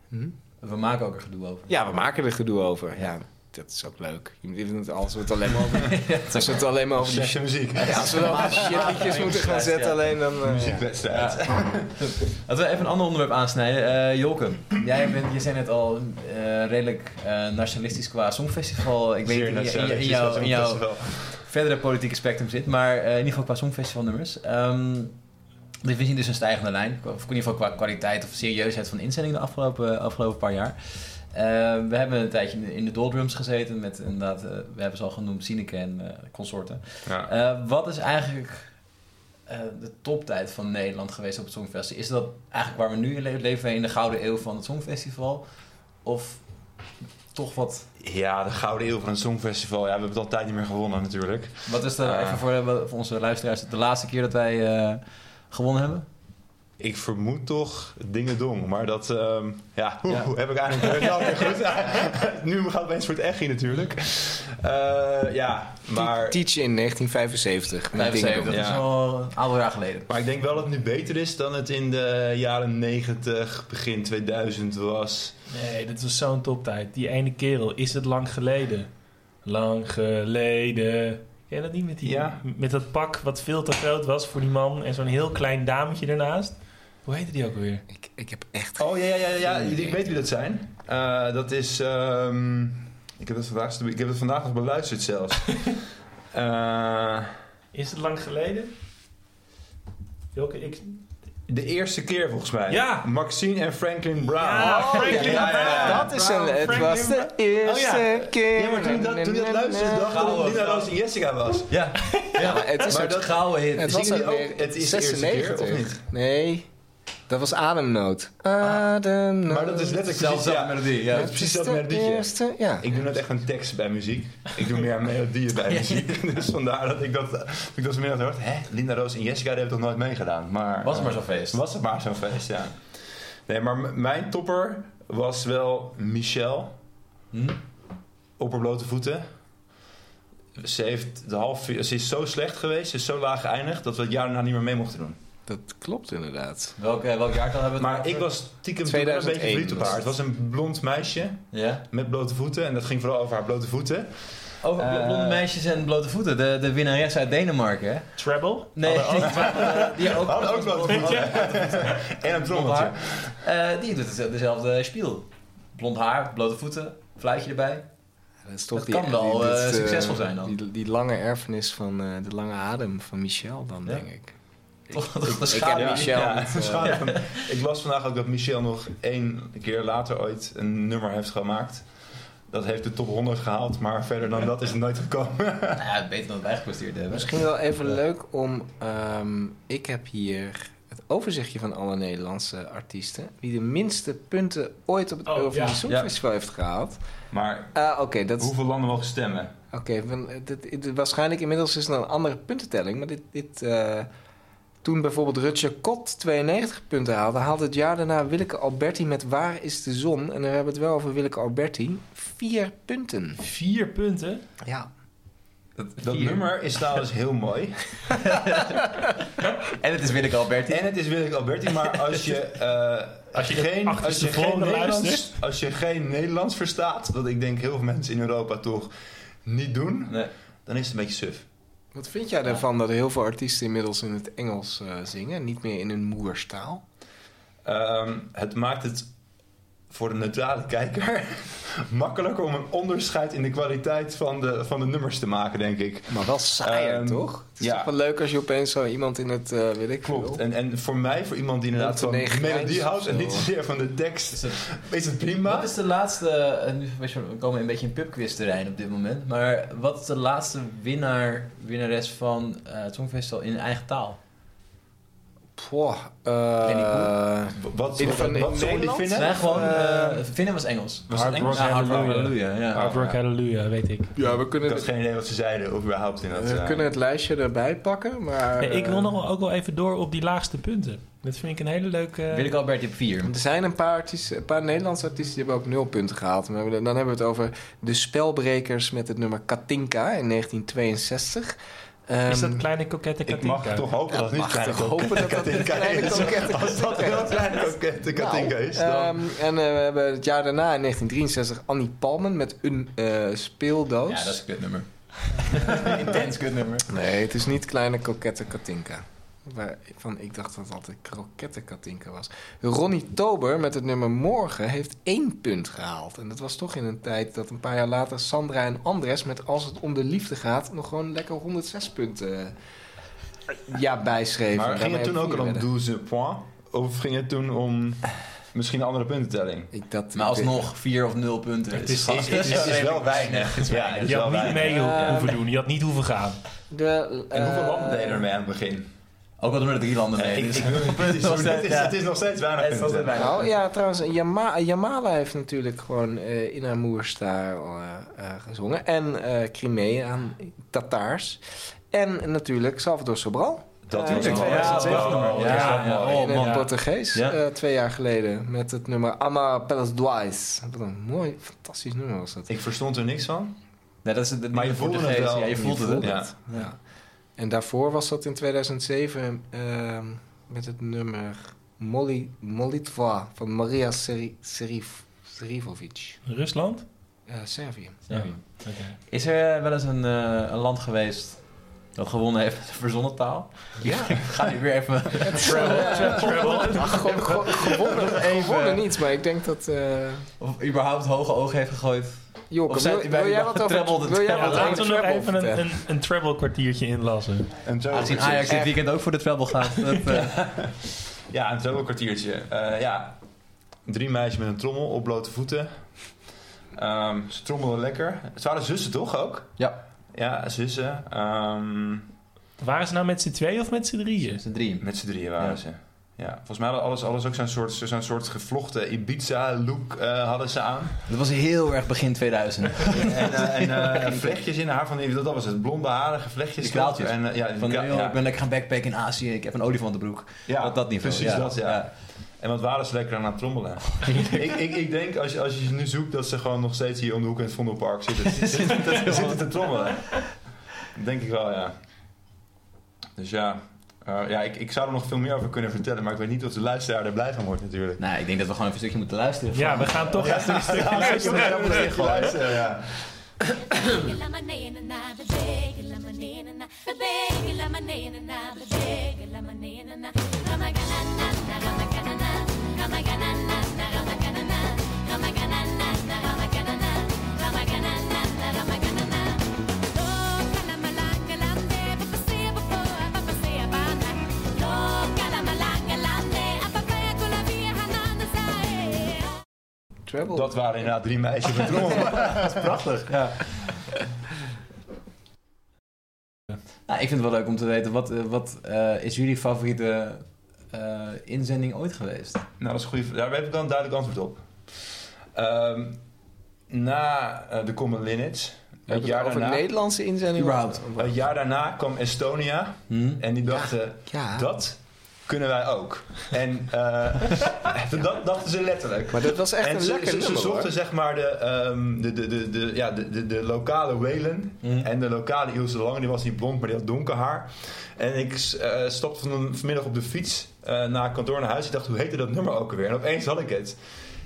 Hm? We maken ook er gedoe over. Ja, we maken er gedoe over. Ja, dat is ook leuk. Je moet- Als we het alleen maar over, als we het alleen maar over die muziek. Ja, als we dan over shitliedjes moeten gaan zetten, alleen dan... eh, Muziekwedstrijd. Laten we even een ander onderwerp aansnijden. Eh Jolke, jij bent, je zei net al eh, redelijk eh, nationalistisch qua songfestival. Ik weet niet in, in, in, jouw- in verdere politieke spectrum zit. Maar eh, in ieder geval qua songfestivalnummers. Ehm we zien dus een stijgende lijn. Of in ieder geval qua kwaliteit of serieusheid van inzendingen de afgelopen, afgelopen paar jaar. Eh, we hebben een tijdje in de, in de doldrums gezeten met inderdaad, eh, we hebben ze al genoemd, Sineke en eh, consorten. Ja. Wat is eigenlijk de toptijd van Nederland geweest op het Songfestival? Is dat eigenlijk waar we nu in leven? Leven we in de gouden eeuw van het Songfestival? Of toch wat... Ja, de gouden eeuw van het Songfestival. Ja, we hebben het al een tijd niet meer gewonnen natuurlijk. Wat is er, even voor, voor onze luisteraars, de laatste keer dat wij gewonnen hebben? Ik vermoed toch dingen dong, maar dat ehm, ja, heb ik eigenlijk ja, oké, goed. nu gaat het opeens voor het echi natuurlijk. Eh, ja, maar, Teach in 1975. met 75, dingen dat is al een aantal jaar geleden. maar ik denk wel dat het nu beter is dan het in de jaren 90, begin 2000 was. Nee, dit was zo'n toptijd. Die ene kerel, is het lang geleden? Lang geleden. Ken je dat niet met, die, Ja. met dat pak wat veel te groot was voor die man en zo'n heel klein dametje ernaast? Hoe heette die ook alweer? Ik, ik heb echt... Oh ja, ja, ja, ja. ik weet wie dat zijn. Eh, dat is. ehm, ik, heb het vandaag, ik heb het vandaag nog beluisterd zelfs. Eh, Is het lang geleden? Welke? Ik... de eerste keer volgens mij. Ja. Maxine en Franklin Brown. Ja, Franklin ja, ja, ja. dat is een... Het was de eerste Oh ja. keer... Ja, maar toen, dat, toen je dat luisterde, dacht ik dat Nina Roos en Jessica was. Ja, Ja, maar het is maar dat gouden hit. Het was ook Het is de eerste keer, of niet? Nee. Dat was Ademnood. Ademnood. Maar dat is letterlijk ja, melodie, ja. dat is precies dat melodietje. eerste, ja. Ik doe net echt een tekst bij muziek. Ik doe meer melodieën bij muziek. Dus vandaar dat ik dat, dat ik dat vanmiddag hoorde. Hè, Linda Roos en Jessica die hebben toch nooit meegedaan. Maar, Was het maar eh, zo'n feest. Was het maar zo'n feest, ja. Nee, maar mijn topper was wel Michelle. Hm? Op haar blote voeten. Ze, heeft de half, ze is zo slecht geweest, ze is zo laag geëindigd... dat we het jaar daarna niet meer mee mochten doen. Dat klopt inderdaad. Welk, welk jaartal hebben we het Maar ik was stiekem toen een 2001 beetje verliefd op haar. het. Was een blond meisje Ja? met blote voeten. En dat ging vooral over haar blote voeten. Over Eh, blonde meisjes en blote voeten. De, de winnares uit Denemarken, hè? Treble? Nee, Hadden ook- die, ook, Hadden ook blote voeten. En een trommeltje. Eh, die doet het- dezelfde spiel. Blond haar, blote voeten, fluitje erbij. Dat, is toch Dat die, kan wel, die- eh, dit, succesvol zijn dan. Die, die lange erfenis van eh, de lange adem van Michel dan, Ja. denk ik. Toch, is ik heb. Michel Ja, niet, eh, Ik las vandaag ook dat Michel nog één keer later ooit een nummer heeft gemaakt. Dat heeft de top 100 gehaald, maar verder dan dat is het nooit gekomen. Nou ja, beter dan het wij gepresteerd hebben. Misschien wel even leuk om... ehm, ik heb hier het overzichtje van alle Nederlandse artiesten. Wie de minste punten ooit op het Oh, Eurovisie ja. Songfestival heeft gehaald. Maar Ah, Oké, dat is... hoeveel landen mogen stemmen? Oké, waarschijnlijk inmiddels is het een andere puntentelling. Maar dit, dit, eh, toen bijvoorbeeld Rutje Kot 92 punten haalde... haalde het jaar daarna Willeke Alberti met Waar is de zon? En dan hebben we het wel over Willeke Alberti. Vier punten. Vier punten. Ja. Dat nummer is trouwens heel mooi. En het is Willeke Alberti. En het is Willeke Alberti, maar als je, eh, als je, geen, als je, geen Nederlands, luistert. als je geen Nederlands verstaat, wat ik denk heel veel mensen in Europa toch niet doen, Nee. dan is het een beetje suf. Wat vind jij ervan dat er heel veel artiesten inmiddels in het Engels eh, zingen? Niet meer in hun moerstaal? Ehm, het maakt het voor de neutrale kijker makkelijker om een onderscheid in de kwaliteit van de, van de nummers te maken, denk ik. Maar wel saaier, Ehm, toch? Het is ja. toch wel leuk als je opeens zo iemand in het, eh weet ik Klopt. En, en voor mij, voor iemand die inderdaad van melodie houdt en zo. niet zozeer van de tekst, Is het- is het prima. Wat is de laatste... eh, nu, we komen een beetje in pubquiz terrein op dit moment. Maar wat is de laatste winnaar, winnares van eh, het Songfestival in eigen taal? Poh, eh, Lenny Wat, In- wat, van- wat die? Nee, gewoon... eh, eh Vinnen was Engels. Was Hard Engels? Rock Ja, Hard Rock Hallelujah. Hallelujah, ja. Hard Rock ja. Hallelujah, weet ik. ja, we kunnen, Ik had het, geen idee wat ze zeiden, of überhaupt in dat... we kunnen het lijstje erbij pakken, maar... Ik wil nog wel, ook wel even door op die laagste punten. Dat vind ik een hele leuke... Willeke Alberti op vier. Er zijn een paar, artiesten, een paar Nederlandse artiesten die hebben ook nul punten gehaald. Maar dan hebben we het over de spelbrekers met het nummer Katinka in 1962. Is dat Ehm, kleine kokette Ik Katinka? mag toch hopen dat het niet mag kleine toch hopen dat dat Katinka is. kokette Als dat wel is. kleine kokette Katinka is, dan... Ehm, en eh, we hebben het jaar daarna in 1963 Annie Palmen met een eh, speeldoos. Ja, dat is een kutnummer. Intens kutnummer. Nee, het is niet kleine kokette Katinka. Waarvan ik dacht dat het altijd krokette Katinka was. Ronnie Tober met het nummer Morgen heeft één punt gehaald. En dat was toch in een tijd dat een paar jaar later Sandra en Andres met Als het om de liefde gaat... nog gewoon lekker 106 punten eh, ja, bijschreven. Maar ging het toen ook al om werden. 12 points? Of ging het toen om misschien een andere puntentelling? Ik, dat, Maar alsnog vier of nul punten. Het is- is, wel weinig. Ja, het is Je wel had niet weinig. mee ho- hoeven doen. Je had niet hoeven gaan. De, En hoeveel eh, landen deden er mee aan het begin? Ook al doen er drie landen mee. ik, dus- ik. Het is, het is nog steeds weinig Het is nog steeds punten. weinig. Nou ja, trouwens, Yama Jamala heeft natuurlijk gewoon eh, in haar moerstaal eh, eh, gezongen. En eh Crimea aan Tataars. En natuurlijk Salvador Sobral. Dat Eh, was in een Ja, 2007 dat was- Ja, ja, ja. in Oh, het man. Portugees. Ja. eh, twee jaar geleden. Met het nummer Ama Pelas Duais. Wat een mooi, fantastisch nummer was dat. Ik verstond er niks van. Nee, dat is het, Maar je voelde het wel. Ja, je voelt het. voelde? Ja. Ja. En daarvoor was dat in 2007 ehm, met het nummer Molly, Molitva van Maria Seri, Serif, Serifovic. Rusland? Eh, Servië. Ja. Oké. Is er wel eens een, eh, een land geweest dat gewonnen heeft met een verzonnen taal? Ja. Ga nu weer even... Ach, gewonnen niet, maar ik denk dat... eh Of überhaupt hoge ogen heeft gegooid. Wil, wij- wil jij wat over, wil jij Ja, wat laten we nog even een, een, een treble kwartiertje inlassen. Een Aangezien Ajax dit weekend ook voor de treble gaat. Eh, Ja, een treble kwartiertje. Eh, ja, drie meisjes met een trommel op blote voeten. Ehm, ze trommelden lekker. Het waren zussen toch ook? Ja. Ja, zussen. Ehm, Waren ze nou met z'n tweeën of met z'n drieën? z'n drieën. met z'n drieën waren Ja. ze. Ja, volgens mij hadden alles, alles ook zo'n soort, zo'n soort gevlochten Ibiza-look eh, hadden ze aan. Dat was heel erg begin 2000. en eh, en eh, vlechtjes in haar van die, dat was het, blonde harige vlechtjes. Die. En, ja, Van, joh, ja. ik ben lekker gaan backpacken in Azië, ik heb een olifantenbroek. Ja, dat, dat niveau. Precies ja. dat, ja. En wat waren ze lekker aan het trommelen. ik, ik, ik denk, als je, als je ze nu zoekt, dat ze gewoon nog steeds hier om de hoek in het Vondelpark zitten. zitten, te, zitten te trommelen. Denk ik wel, ja. Dus ja, eh, ja ik, ik zou er nog veel meer over kunnen vertellen, maar ik weet niet of de luisteraar er blij van wordt natuurlijk. Nou, ik denk dat we gewoon even een stukje moeten luisteren. Ja, we gaan toch even een stukje Ja, luisteren. een stukje luisteren, ja. Treble. Dat waren inderdaad drie meisjes met trommel. dat is prachtig. Ja. Nou, ik vind het wel leuk om te weten, wat, eh, wat eh, is jullie favoriete eh, inzending ooit geweest? Nou, dat is een goede vraag. Daar heb ik wel een duidelijk antwoord op. Ehm, na eh, de Common Linnets, hebben jaar, daarna, Nederlandse inzending. Überhaupt. het jaar daarna kwam Estonia. Hm? En die dachten, Ja. dat kunnen wij ook. En eh, dat dachten ze letterlijk. Maar dat was echt en een ze, lekker ze, ze zochten hoor. zeg maar de, ehm, de, de, de, de, ja, de, de, de lokale Whalen Hm. en de lokale Ilse Lange. Die was niet blond, maar die had donker haar. En ik eh, stapte van, vanmiddag op de fiets eh, naar kantoor naar huis. Ik dacht, hoe heette dat nummer ook alweer? En opeens had ik het.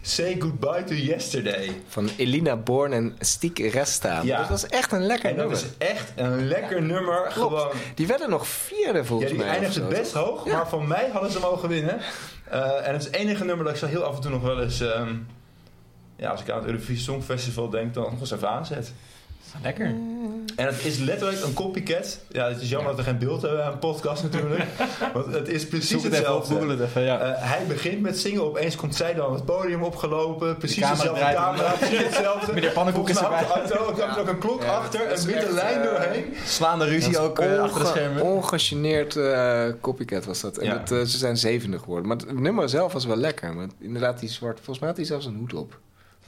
Say Goodbye to Yesterday. Van Elina Born en Stiek Resta. Ja. Dat was echt een lekker En dat nummer. is echt een lekker nummer. Gewoon, Die werden nog vierde ja, volgens die mij. eindigde of zo. best hoog, maar van mij hadden ze mogen winnen. Eh, en het is het enige nummer dat ik zo heel af en toe nog wel eens... ehm, ja, als ik aan het Eurovisie Songfestival denk, dan nog eens even aanzet. Lekker. En het is letterlijk een copycat. Ja, het is jammer dat we geen beeld hebben aan een podcast natuurlijk. Want het is precies Zoek het even op, hetzelfde. het even, ja. Eh, hij begint met zingen, opeens komt zij dan het podium opgelopen. Precies camera dezelfde draait camera, precies hetzelfde. Meneer Pannenkoek is erbij. had de auto, ook, ook een klok Ja, achter, een witte lijn eh, doorheen. Slaande ruzie ook eh, achter de schermen. Ongegeneerd copycat was dat. En Ja. dat, ze zijn zevende geworden. Maar het nummer zelf was wel lekker. Maar inderdaad, die zwart. Volgens mij had hij zelfs een hoed op.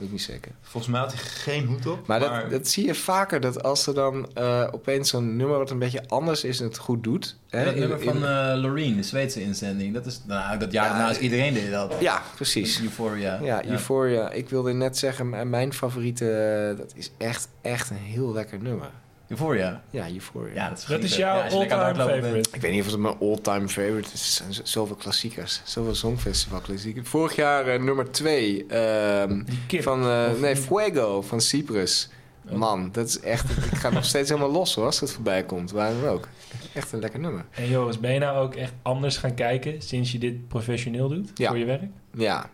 Weet ik niet zeker. Volgens mij had hij geen hoed op. Maar, Maar, dat, dat zie je vaker. Dat als er dan eh, opeens zo'n nummer wat een beetje anders is en het goed doet. Hè, dat in- nummer in- van eh Loreen, de Zweedse inzending. Dat is, nou, dat jaar Ja, daarna is iedereen deed dat. ja, precies. Euphoria. Ja, Euphoria. Ik wilde net zeggen, mijn favoriete, eh, dat is echt, echt een heel lekker nummer. Euphoria. Ja, Euphoria. Ja, dat is, Dat is jouw all-time bent. favorite. Ik weet niet of het mijn all-time favorite is. Er zijn zoveel klassiekers. Zoveel songfestival klassiekers. Vorig jaar eh, nummer twee. ehm, van, eh, nee, Fuego van Cyprus. Man, dat is echt... Ik ga nog steeds helemaal los hoor, als het voorbij komt. Waar dan ook. Echt een lekker nummer. En Joris, ben je nou ook echt anders gaan kijken sinds je dit professioneel doet Ja. voor je werk? Ja,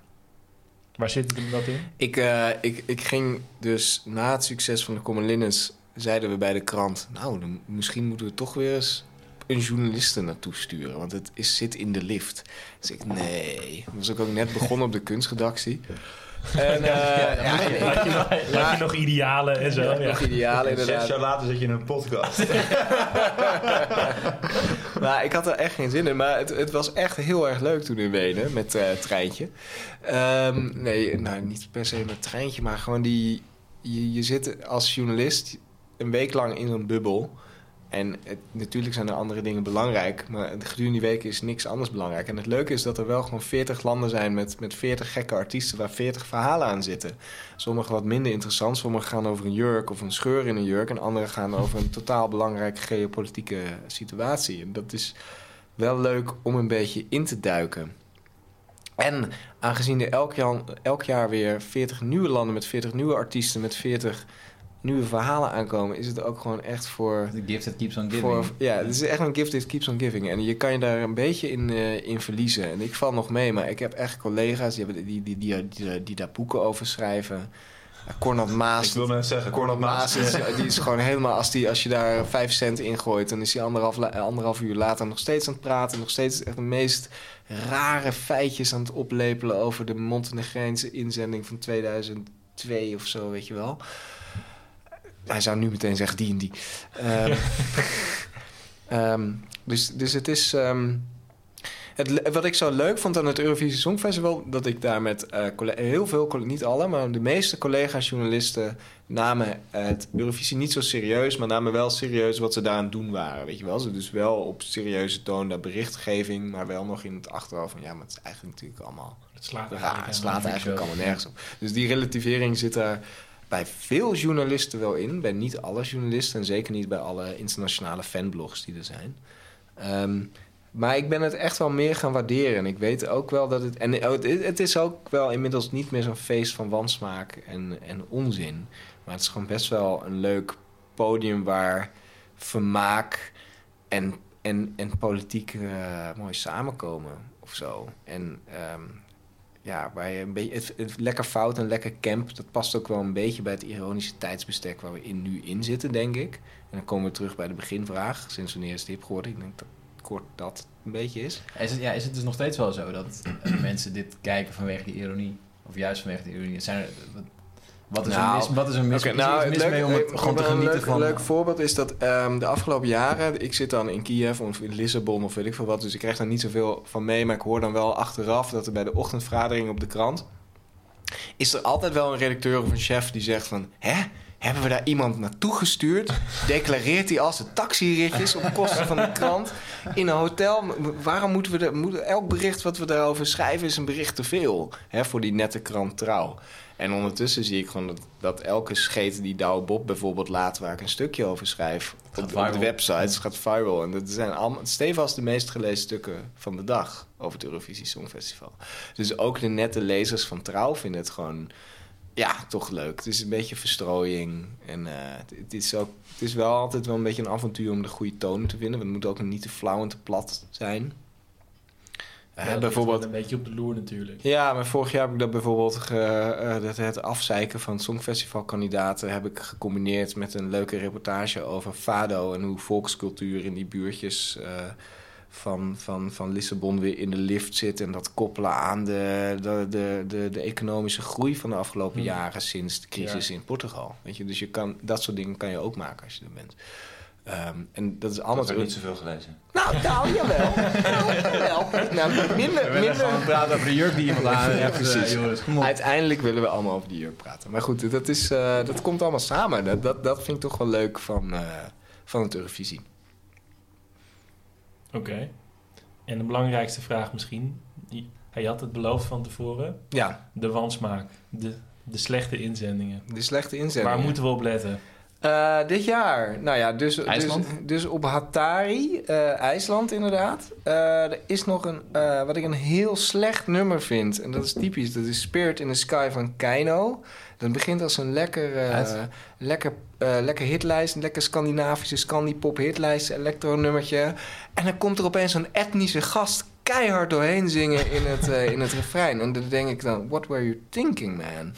Waar zit dat in? Ik, eh, ik, ik ging dus na het succes van de Common Linens... zeiden we bij de krant... nou, dan, misschien moeten we toch weer eens een journaliste naartoe sturen. Want het is, zit in de lift. Dus ik, nee. Dan was ik ook net begonnen op de kunstredactie. En, ja, je, nog, idealen en zo? Ja. nog idealen zes inderdaad. jaar later zit je in een podcast. Maar ik had er echt geen zin in. Maar het, het was echt heel erg leuk toen in Wenen met het treintje. Ehm, nee, nou niet per se met treintje, maar gewoon die... Je, je zit als journalist een week lang in zo'n bubbel. En het, natuurlijk zijn er andere dingen belangrijk. Maar gedurende die weken is niks anders belangrijk. En het leuke is dat er wel gewoon 40 landen zijn met, met 40 gekke artiesten... waar 40 verhalen aan zitten. Sommige wat minder interessant. Sommige gaan over een jurk of een scheur in een jurk. En andere gaan over een totaal belangrijke geopolitieke situatie. En dat is wel leuk om een beetje in te duiken. En aangezien er elk jaar, elk jaar weer 40 nieuwe landen met 40 nieuwe artiesten... met 40 nieuwe verhalen aankomen... is het ook gewoon echt voor... The gift that keeps on giving. Voor, ja, het is echt een gift that keeps on giving. En je kan je daar een beetje in, eh, in verliezen. En ik val nog mee, maar ik heb echt collega's die, hebben, die, die, die, die, die daar boeken over schrijven. Ja, Cornel Maas. ik wil net zeggen, Cornel Maas. Maas is, die is gewoon helemaal, als, die, als je daar vijf cent in gooit, dan is hij anderhalf, anderhalf uur later nog steeds aan het praten. Nog steeds echt de meest rare feitjes aan het oplepelen over de Montenegreense inzending van 2002 of zo, weet je wel. Hij zou nu meteen zeggen die en die. Ehm, ehm, dus, dus het is. ehm, Het, wat ik zo leuk vond aan het Eurovisie Songfestival... dat ik daar met eh, heel veel, niet alle... maar de meeste collega's journalisten namen het Eurovisie niet zo serieus... maar namen wel serieus wat ze daar aan het doen waren. Weet je wel? Ze dus wel op serieuze toon daar berichtgeving... maar wel nog in het achterhoofd van... ja, maar het is eigenlijk natuurlijk allemaal... Het slaat Ja, eigenlijk het slaat eigenlijk allemaal nergens op. Dus die relativering zit daar bij veel journalisten wel in. Bij niet alle journalisten en zeker niet bij alle internationale fanblogs die er zijn. Ehm, maar ik ben het echt wel meer gaan waarderen. En ik weet ook wel dat het... En het, is ook wel inmiddels niet meer zo'n feest van wansmaak en, en onzin. Maar het is gewoon best wel een leuk podium waar vermaak en, en, en politiek eh, mooi samenkomen of zo. En ehm, ja, waar je een beetje, het, lekker fout en lekker camp, dat past ook wel een beetje bij het ironische tijdsbestek waar we in, nu in zitten, denk ik. En dan komen we terug bij de beginvraag. Sinds wanneer is hip geworden? Ik denk dat kort dat een beetje is. Is het, ja, is het dus nog steeds wel zo dat eh, mensen dit kijken vanwege die ironie? Of juist vanwege de ironie? Zijn er, wat, is er Nou, mis, wat is er mis, is er nou, mis leuk- mee om het eh, gewoon te een genieten leuk, van... Een leuk voorbeeld is dat ehm, de afgelopen jaren... Ik zit dan in Kiev of in Lissabon of weet ik veel wat... dus ik krijg daar niet zoveel van mee... maar ik hoor dan wel achteraf dat er bij de ochtendvergadering op de krant... is er altijd wel een redacteur of een chef die zegt van... hè, hebben we daar iemand naartoe gestuurd? Declareert hij als de taxiritjes op kosten van de krant... in een hotel? Waarom moeten we... De, moet, elk bericht wat we daarover schrijven is een bericht te veel... Hè, voor die nette krant Trouw... En ondertussen zie ik gewoon dat, dat elke scheet die Douwe Bob bijvoorbeeld laat... waar ik een stukje over schrijf op, de websites, gaat viral. En dat zijn allemaal stevast de meest gelezen stukken van de dag... over het Eurovisie Songfestival. Dus ook de nette lezers van Trouw vinden het gewoon... Ja, toch leuk. Het is een beetje verstrooiing. En eh, het, het is ook, het is wel altijd wel een beetje een avontuur om de goede toon te vinden. Want het moet ook niet te flauw en te plat zijn. Ja, bijvoorbeeld een beetje op de loer natuurlijk. ja, maar vorig jaar heb ik dat bijvoorbeeld ge, eh, het afzeiken van songfestivalkandidaten heb ik gecombineerd met een leuke reportage over fado en hoe volkscultuur in die buurtjes eh, van, van, van Lissabon weer in de lift zit en dat koppelen aan de, de, de, de, de economische groei van de afgelopen Hmm. jaren sinds de crisis Ja. in Portugal. Weet je, dus je kan, dat soort dingen kan je ook maken als je er bent. Ehm, en dat is allemaal Dat heb ik niet zoveel gelezen. Nou, nou, jawel. Nou, jawel. Nou, minder, minder, praten over de jurk die iemand aan heeft. precies. eh, Joris. Uiteindelijk willen we allemaal over die jurk praten. Maar goed, dat, is, eh, dat komt allemaal samen. Dat, dat, dat vind ik toch wel leuk van, eh, van het Eurovisie. Oké. En de belangrijkste vraag misschien. Die- Hij had het beloofd van tevoren. Ja, De wansmaak. De, de slechte inzendingen. de slechte inzending. Waar moeten we op letten? Eh, dit jaar, nou ja, dus, dus, dus op Hatari, eh, IJsland inderdaad. Eh, er is nog een, wat ik een heel slecht nummer vind. En dat is typisch, dat is Spirit in the Sky van Keino. Dat begint als een lekker, lekker, lekker hitlijst, een lekker Scandinavische Scandipop hitlijst, elektronummertje. En dan komt er opeens een etnische gast keihard doorheen zingen in het, in het refrein. En dan denk ik dan, what were you thinking, man?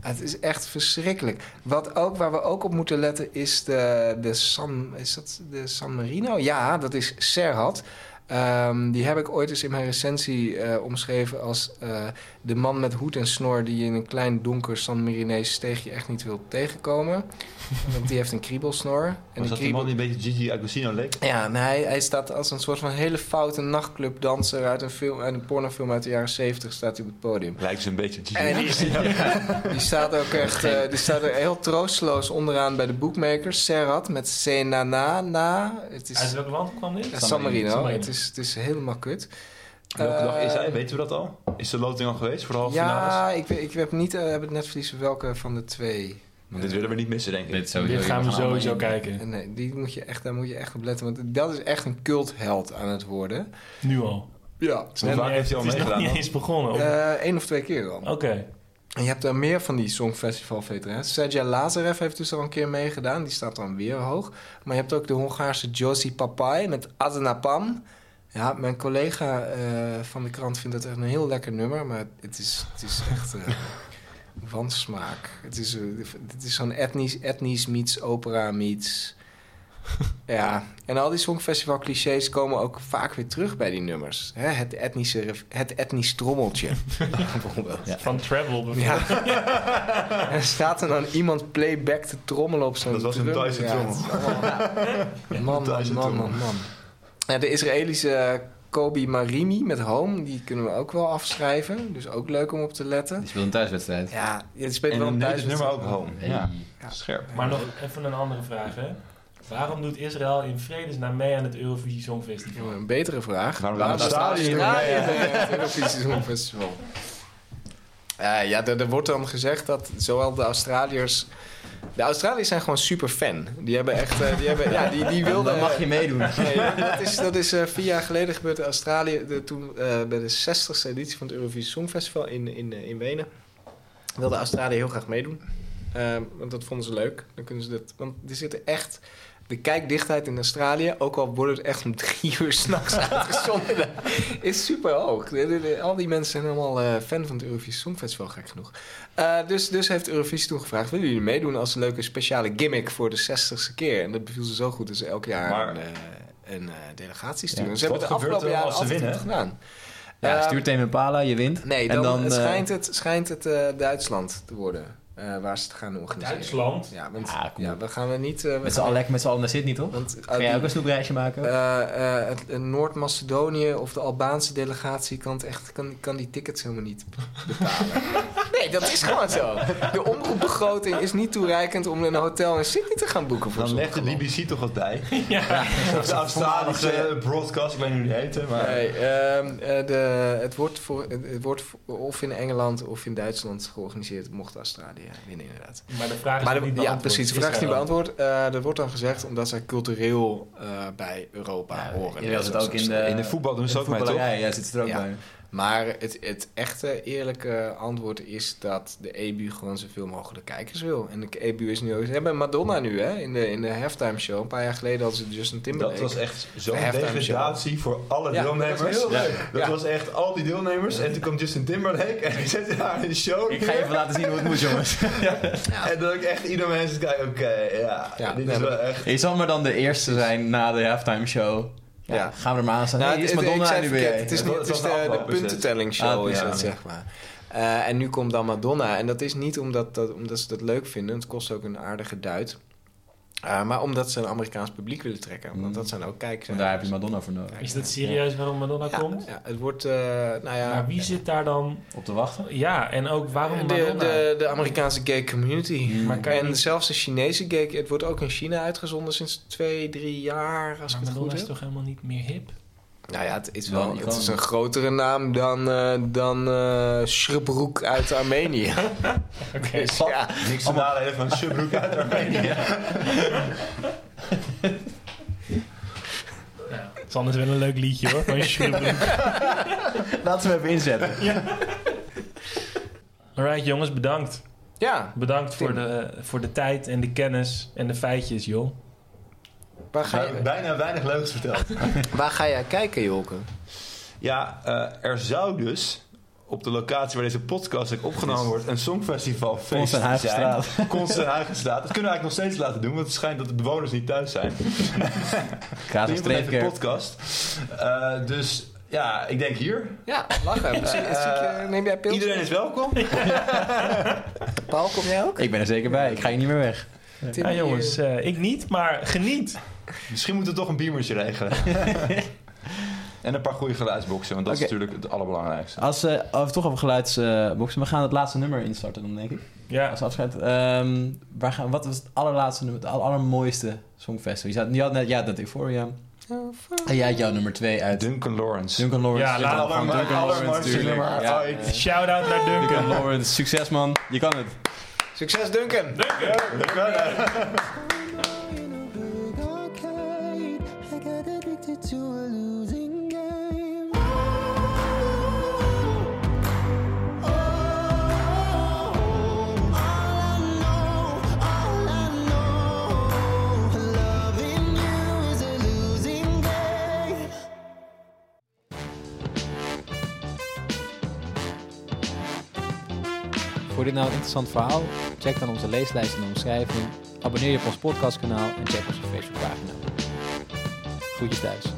Het is echt verschrikkelijk. Wat ook, waar we ook op moeten letten is de, de San... Is dat de San Marino? Ja, dat is Serhat. Ehm, die heb ik ooit eens in mijn recensie eh, omschreven als eh, de man met hoed en snor die je in een klein donker San Marinees steegje echt niet wil tegenkomen. Want die heeft een kriebelsnor. En Was dat die man kriebel- die een beetje Gigi Agostino leek? ja, nee, hij, hij staat als een soort van hele foute nachtclubdanser uit een, film, uit een pornofilm uit de jaren 70 staat hij op het podium. Lijkt ze een beetje Gigi En die, staat ook echt eh, die staat er heel troosteloos onderaan bij de bookmakers. Serrat met Senana. Na. Het Uit is welk land kwam dit? San, San Marino. San Marino. Het, is, het is helemaal kut. Welke dag is hij? Eh, Weten we dat al? Is de loting al geweest voor de halve finales? Ja, ik, weet- ik heb niet eh, heb het net verliezen welke van de twee. Want dit willen we niet missen, denk ik. Dit, gaan we sowieso kijken. Eh, Nee, die moet je echt, daar moet je echt op letten. Want dat is echt een cultheld aan het worden. Nu al. Ja. Hoe vaak heeft hij al Het is nog meegedaan? niet eens begonnen. Eén of twee keer al. Oké. En je hebt er meer van die Songfestival-veterans. Sergej Lazarev heeft dus al een keer meegedaan. Die staat dan weer hoog. Maar je hebt ook de Hongaarse Josie Papai met Adenapam. Ja, mijn collega eh, van de krant vindt het echt een heel lekker nummer. Maar het is, het is echt eh wansmaak. Het is, eh, het is zo'n etnisch, etnisch meets opera meets... Ja, en al die songfestival-clichés komen ook vaak weer terug bij die nummers. Hè, het, etnische, het etnisch trommeltje, bijvoorbeeld. Van Travel bijvoorbeeld. Ja. er staat er dan iemand playback te trommelen op zo'n Dat was een. Thaise Ja, trommel. allemaal- Man, man, man. Ja, de Israëlische Kobi Marimi met Home. Die kunnen we ook wel afschrijven. Dus ook leuk om op te letten. Die speelt een thuiswedstrijd. Ja, het speelt En wel een Nederlands nummer ook thuiswedstrijd. home. Hey. Ja, scherp. Maar nog even een andere vraag, hè. Waarom doet Israël in vredesnaam mee aan het Eurovisie Songfestival? Een betere vraag. Waarom Australië Australië er mee aan? het Eurovisie Songfestival? Eh, ja, er, er wordt dan gezegd dat zowel de Australiërs... De Australiërs zijn gewoon super fan. Die hebben echt... eh, die, hebben, ja, die, die wilden... Dan mag je meedoen. Nee, dat is, dat is eh, vier jaar geleden gebeurd in Australië. De, toen eh, bij de 60ste editie van het Eurovisie Songfestival in, in, eh, in Wenen. Wilde Australië heel graag meedoen. Ehm, want dat vonden ze leuk. Dan kunnen ze dat, want er zitten echt... De kijkdichtheid in Australië, ook al wordt het echt om drie uur s'nachts uitgezonden, is super hoog. De- de- de- al die mensen zijn allemaal eh, fan van het Eurovisie Songfestival, gek genoeg. Eh, dus, dus heeft Eurovisie toen gevraagd: willen jullie meedoen als een leuke speciale gimmick voor de 60ste keer? En dat beviel ze zo goed dat ze elk jaar Maar- een, eh, een eh, delegatie sturen. Ja, ze hebben wat het afgelopen er ze altijd winnen? goed gedaan. Ja, stuurt Tame Impala, je wint. Nee, En dan, dan, het eh, schijnt het, schijnt het eh, Duitsland te worden. Eh, waar ze het gaan organiseren. Duitsland? Ja, want, Ah, ja, we gaan er niet... eh, we Met z'n allen lekker met z'n allen naar Sydney, toch? Want, uh, jij die- ook een snoepreisje maken? eh, eh, het- eh, Noord-Macedonië of de Albaanse delegatie kan, het echt, kan, kan die tickets helemaal niet betalen. nee, dat is gewoon zo. De omroepbegroting is niet toereikend om een hotel in Sydney te gaan boeken voor Dan legt de. BBC toch wat bij. Ja. Of de Australische broadcast, ik weet niet hoe die heette. Maar... Nee, ehm, eh, de, het, wordt voor, het, wordt of in Engeland of in Duitsland georganiseerd, mocht Australië winnen inderdaad. Maar de vraag is Maar nog de- niet ja, beantwoord. precies. De vraag is niet beantwoord. Eh er wordt dan gezegd omdat zij cultureel eh, bij Europa Ja, horen. wil het ook in de, In de voetbal doen ze ook mee, toch? voetballerij, Ja, zit ze er ook Ja. bij. Maar het, het echte eerlijke antwoord is dat de EBU gewoon zoveel mogelijk kijkers wil. En de EBU is nu ook... Ze hebben Madonna nu hè, in de, in de halftime show. Een paar jaar geleden hadden ze Justin Timberlake. Dat was echt zo'n De degradatie voor alle Ja, dat was deelnemers. Ja. Dat Ja. was echt al die deelnemers. En toen kwam Justin Timberlake en die zette daar een show Ik ga even laten zien hoe het moet, jongens. En dat ik echt ieder mensen kijken, oké, ja, Ja, dit nee, is wel echt... Je zal maar dan de eerste zijn na de halftime show. Ja, Ja. Gaan we er maar aan staan. Nou, Nee, is het- Madonna en nu ben jij. Het is, niet, Het is de, de het. puntentellingshow Ah, is ja. het, zeg maar. Eh, en nu komt dan Madonna. En dat is niet omdat, dat, omdat ze dat leuk vinden. Het kost ook een aardige duit. Eh, maar omdat ze een Amerikaans publiek willen trekken. Want Mm. dat zijn ook kijkers. En daar heb je Madonna voor nodig. Is dat serieus waarom Madonna Ja, komt? ja, het wordt, eh, nou ja... Maar wie zit daar dan? Op te wachten. Ja, en ook waarom de, Madonna? de, de Amerikaanse gay community. Mm. Maar kan je en niet- zelfs de Chinese gay... Het wordt ook in China uitgezonden sinds twee, drie jaar, als maar ik het Madonna goed is heb. toch helemaal niet meer hip? Nou ja, het is, Wel het is een grotere naam dan, eh dan eh Shrubroek uit Armenië. Oké. Dus ja, Niks te nadelen van Subroek uit Armenië. Ja, het is anders wel een leuk liedje hoor. Van Shrubroek. Laten we hem even inzetten. Alright jongens, bedankt. ja Bedankt voor de, voor de tijd en de kennis en de feitjes, joh. Waar, ga je, Bijna weinig leuks verteld. waar ga jij kijken, Jolke? Ja, eh, er zou dus op de locatie waar deze podcast ook opgenomen wordt... een songfestivalfeest Const en zijn. Huigenstraat. Const en Huigenstraat. Dat kunnen we eigenlijk nog steeds laten doen... want het schijnt dat de bewoners niet thuis zijn. Kaas deze streefkerk. podcast. Eh, dus ja, ik denk hier. Ja, lachen. Zie- Eh, zie ik, neem jij pils? Iedereen is welkom. Paul, kom jij ook? Ik ben er zeker bij. Ik ga hier niet meer weg. Tim, Ja jongens, eh, ik niet, maar geniet. Misschien moeten we toch een beamertje regelen. en een paar goede geluidsboxen, want dat is natuurlijk het allerbelangrijkste. Als eh, als we toch over geluidsboxen, we gaan het laatste nummer instarten dan, denk ik. Ja, Als afscheid. Ehm, waar gaan, wat was het allerlaatste nummer, het aller- allermooiste songfestival? Je, had, je had net, had net Euphoria. En jij had jouw nummer 2 uit Duncan Lawrence. Duncan Lawrence. Ja, laat- Duncan Duncan Lawrence, nummer Ja. ooit. shout-out naar Duncan. Duncan Lawrence, succes man. Je kan het. Succes, Duncan! In Voor dit nou een interessant verhaal? Check dan onze leeslijst in de omschrijving. Abonneer je op ons podcastkanaal en check onze Facebookpagina. Groetjes thuis.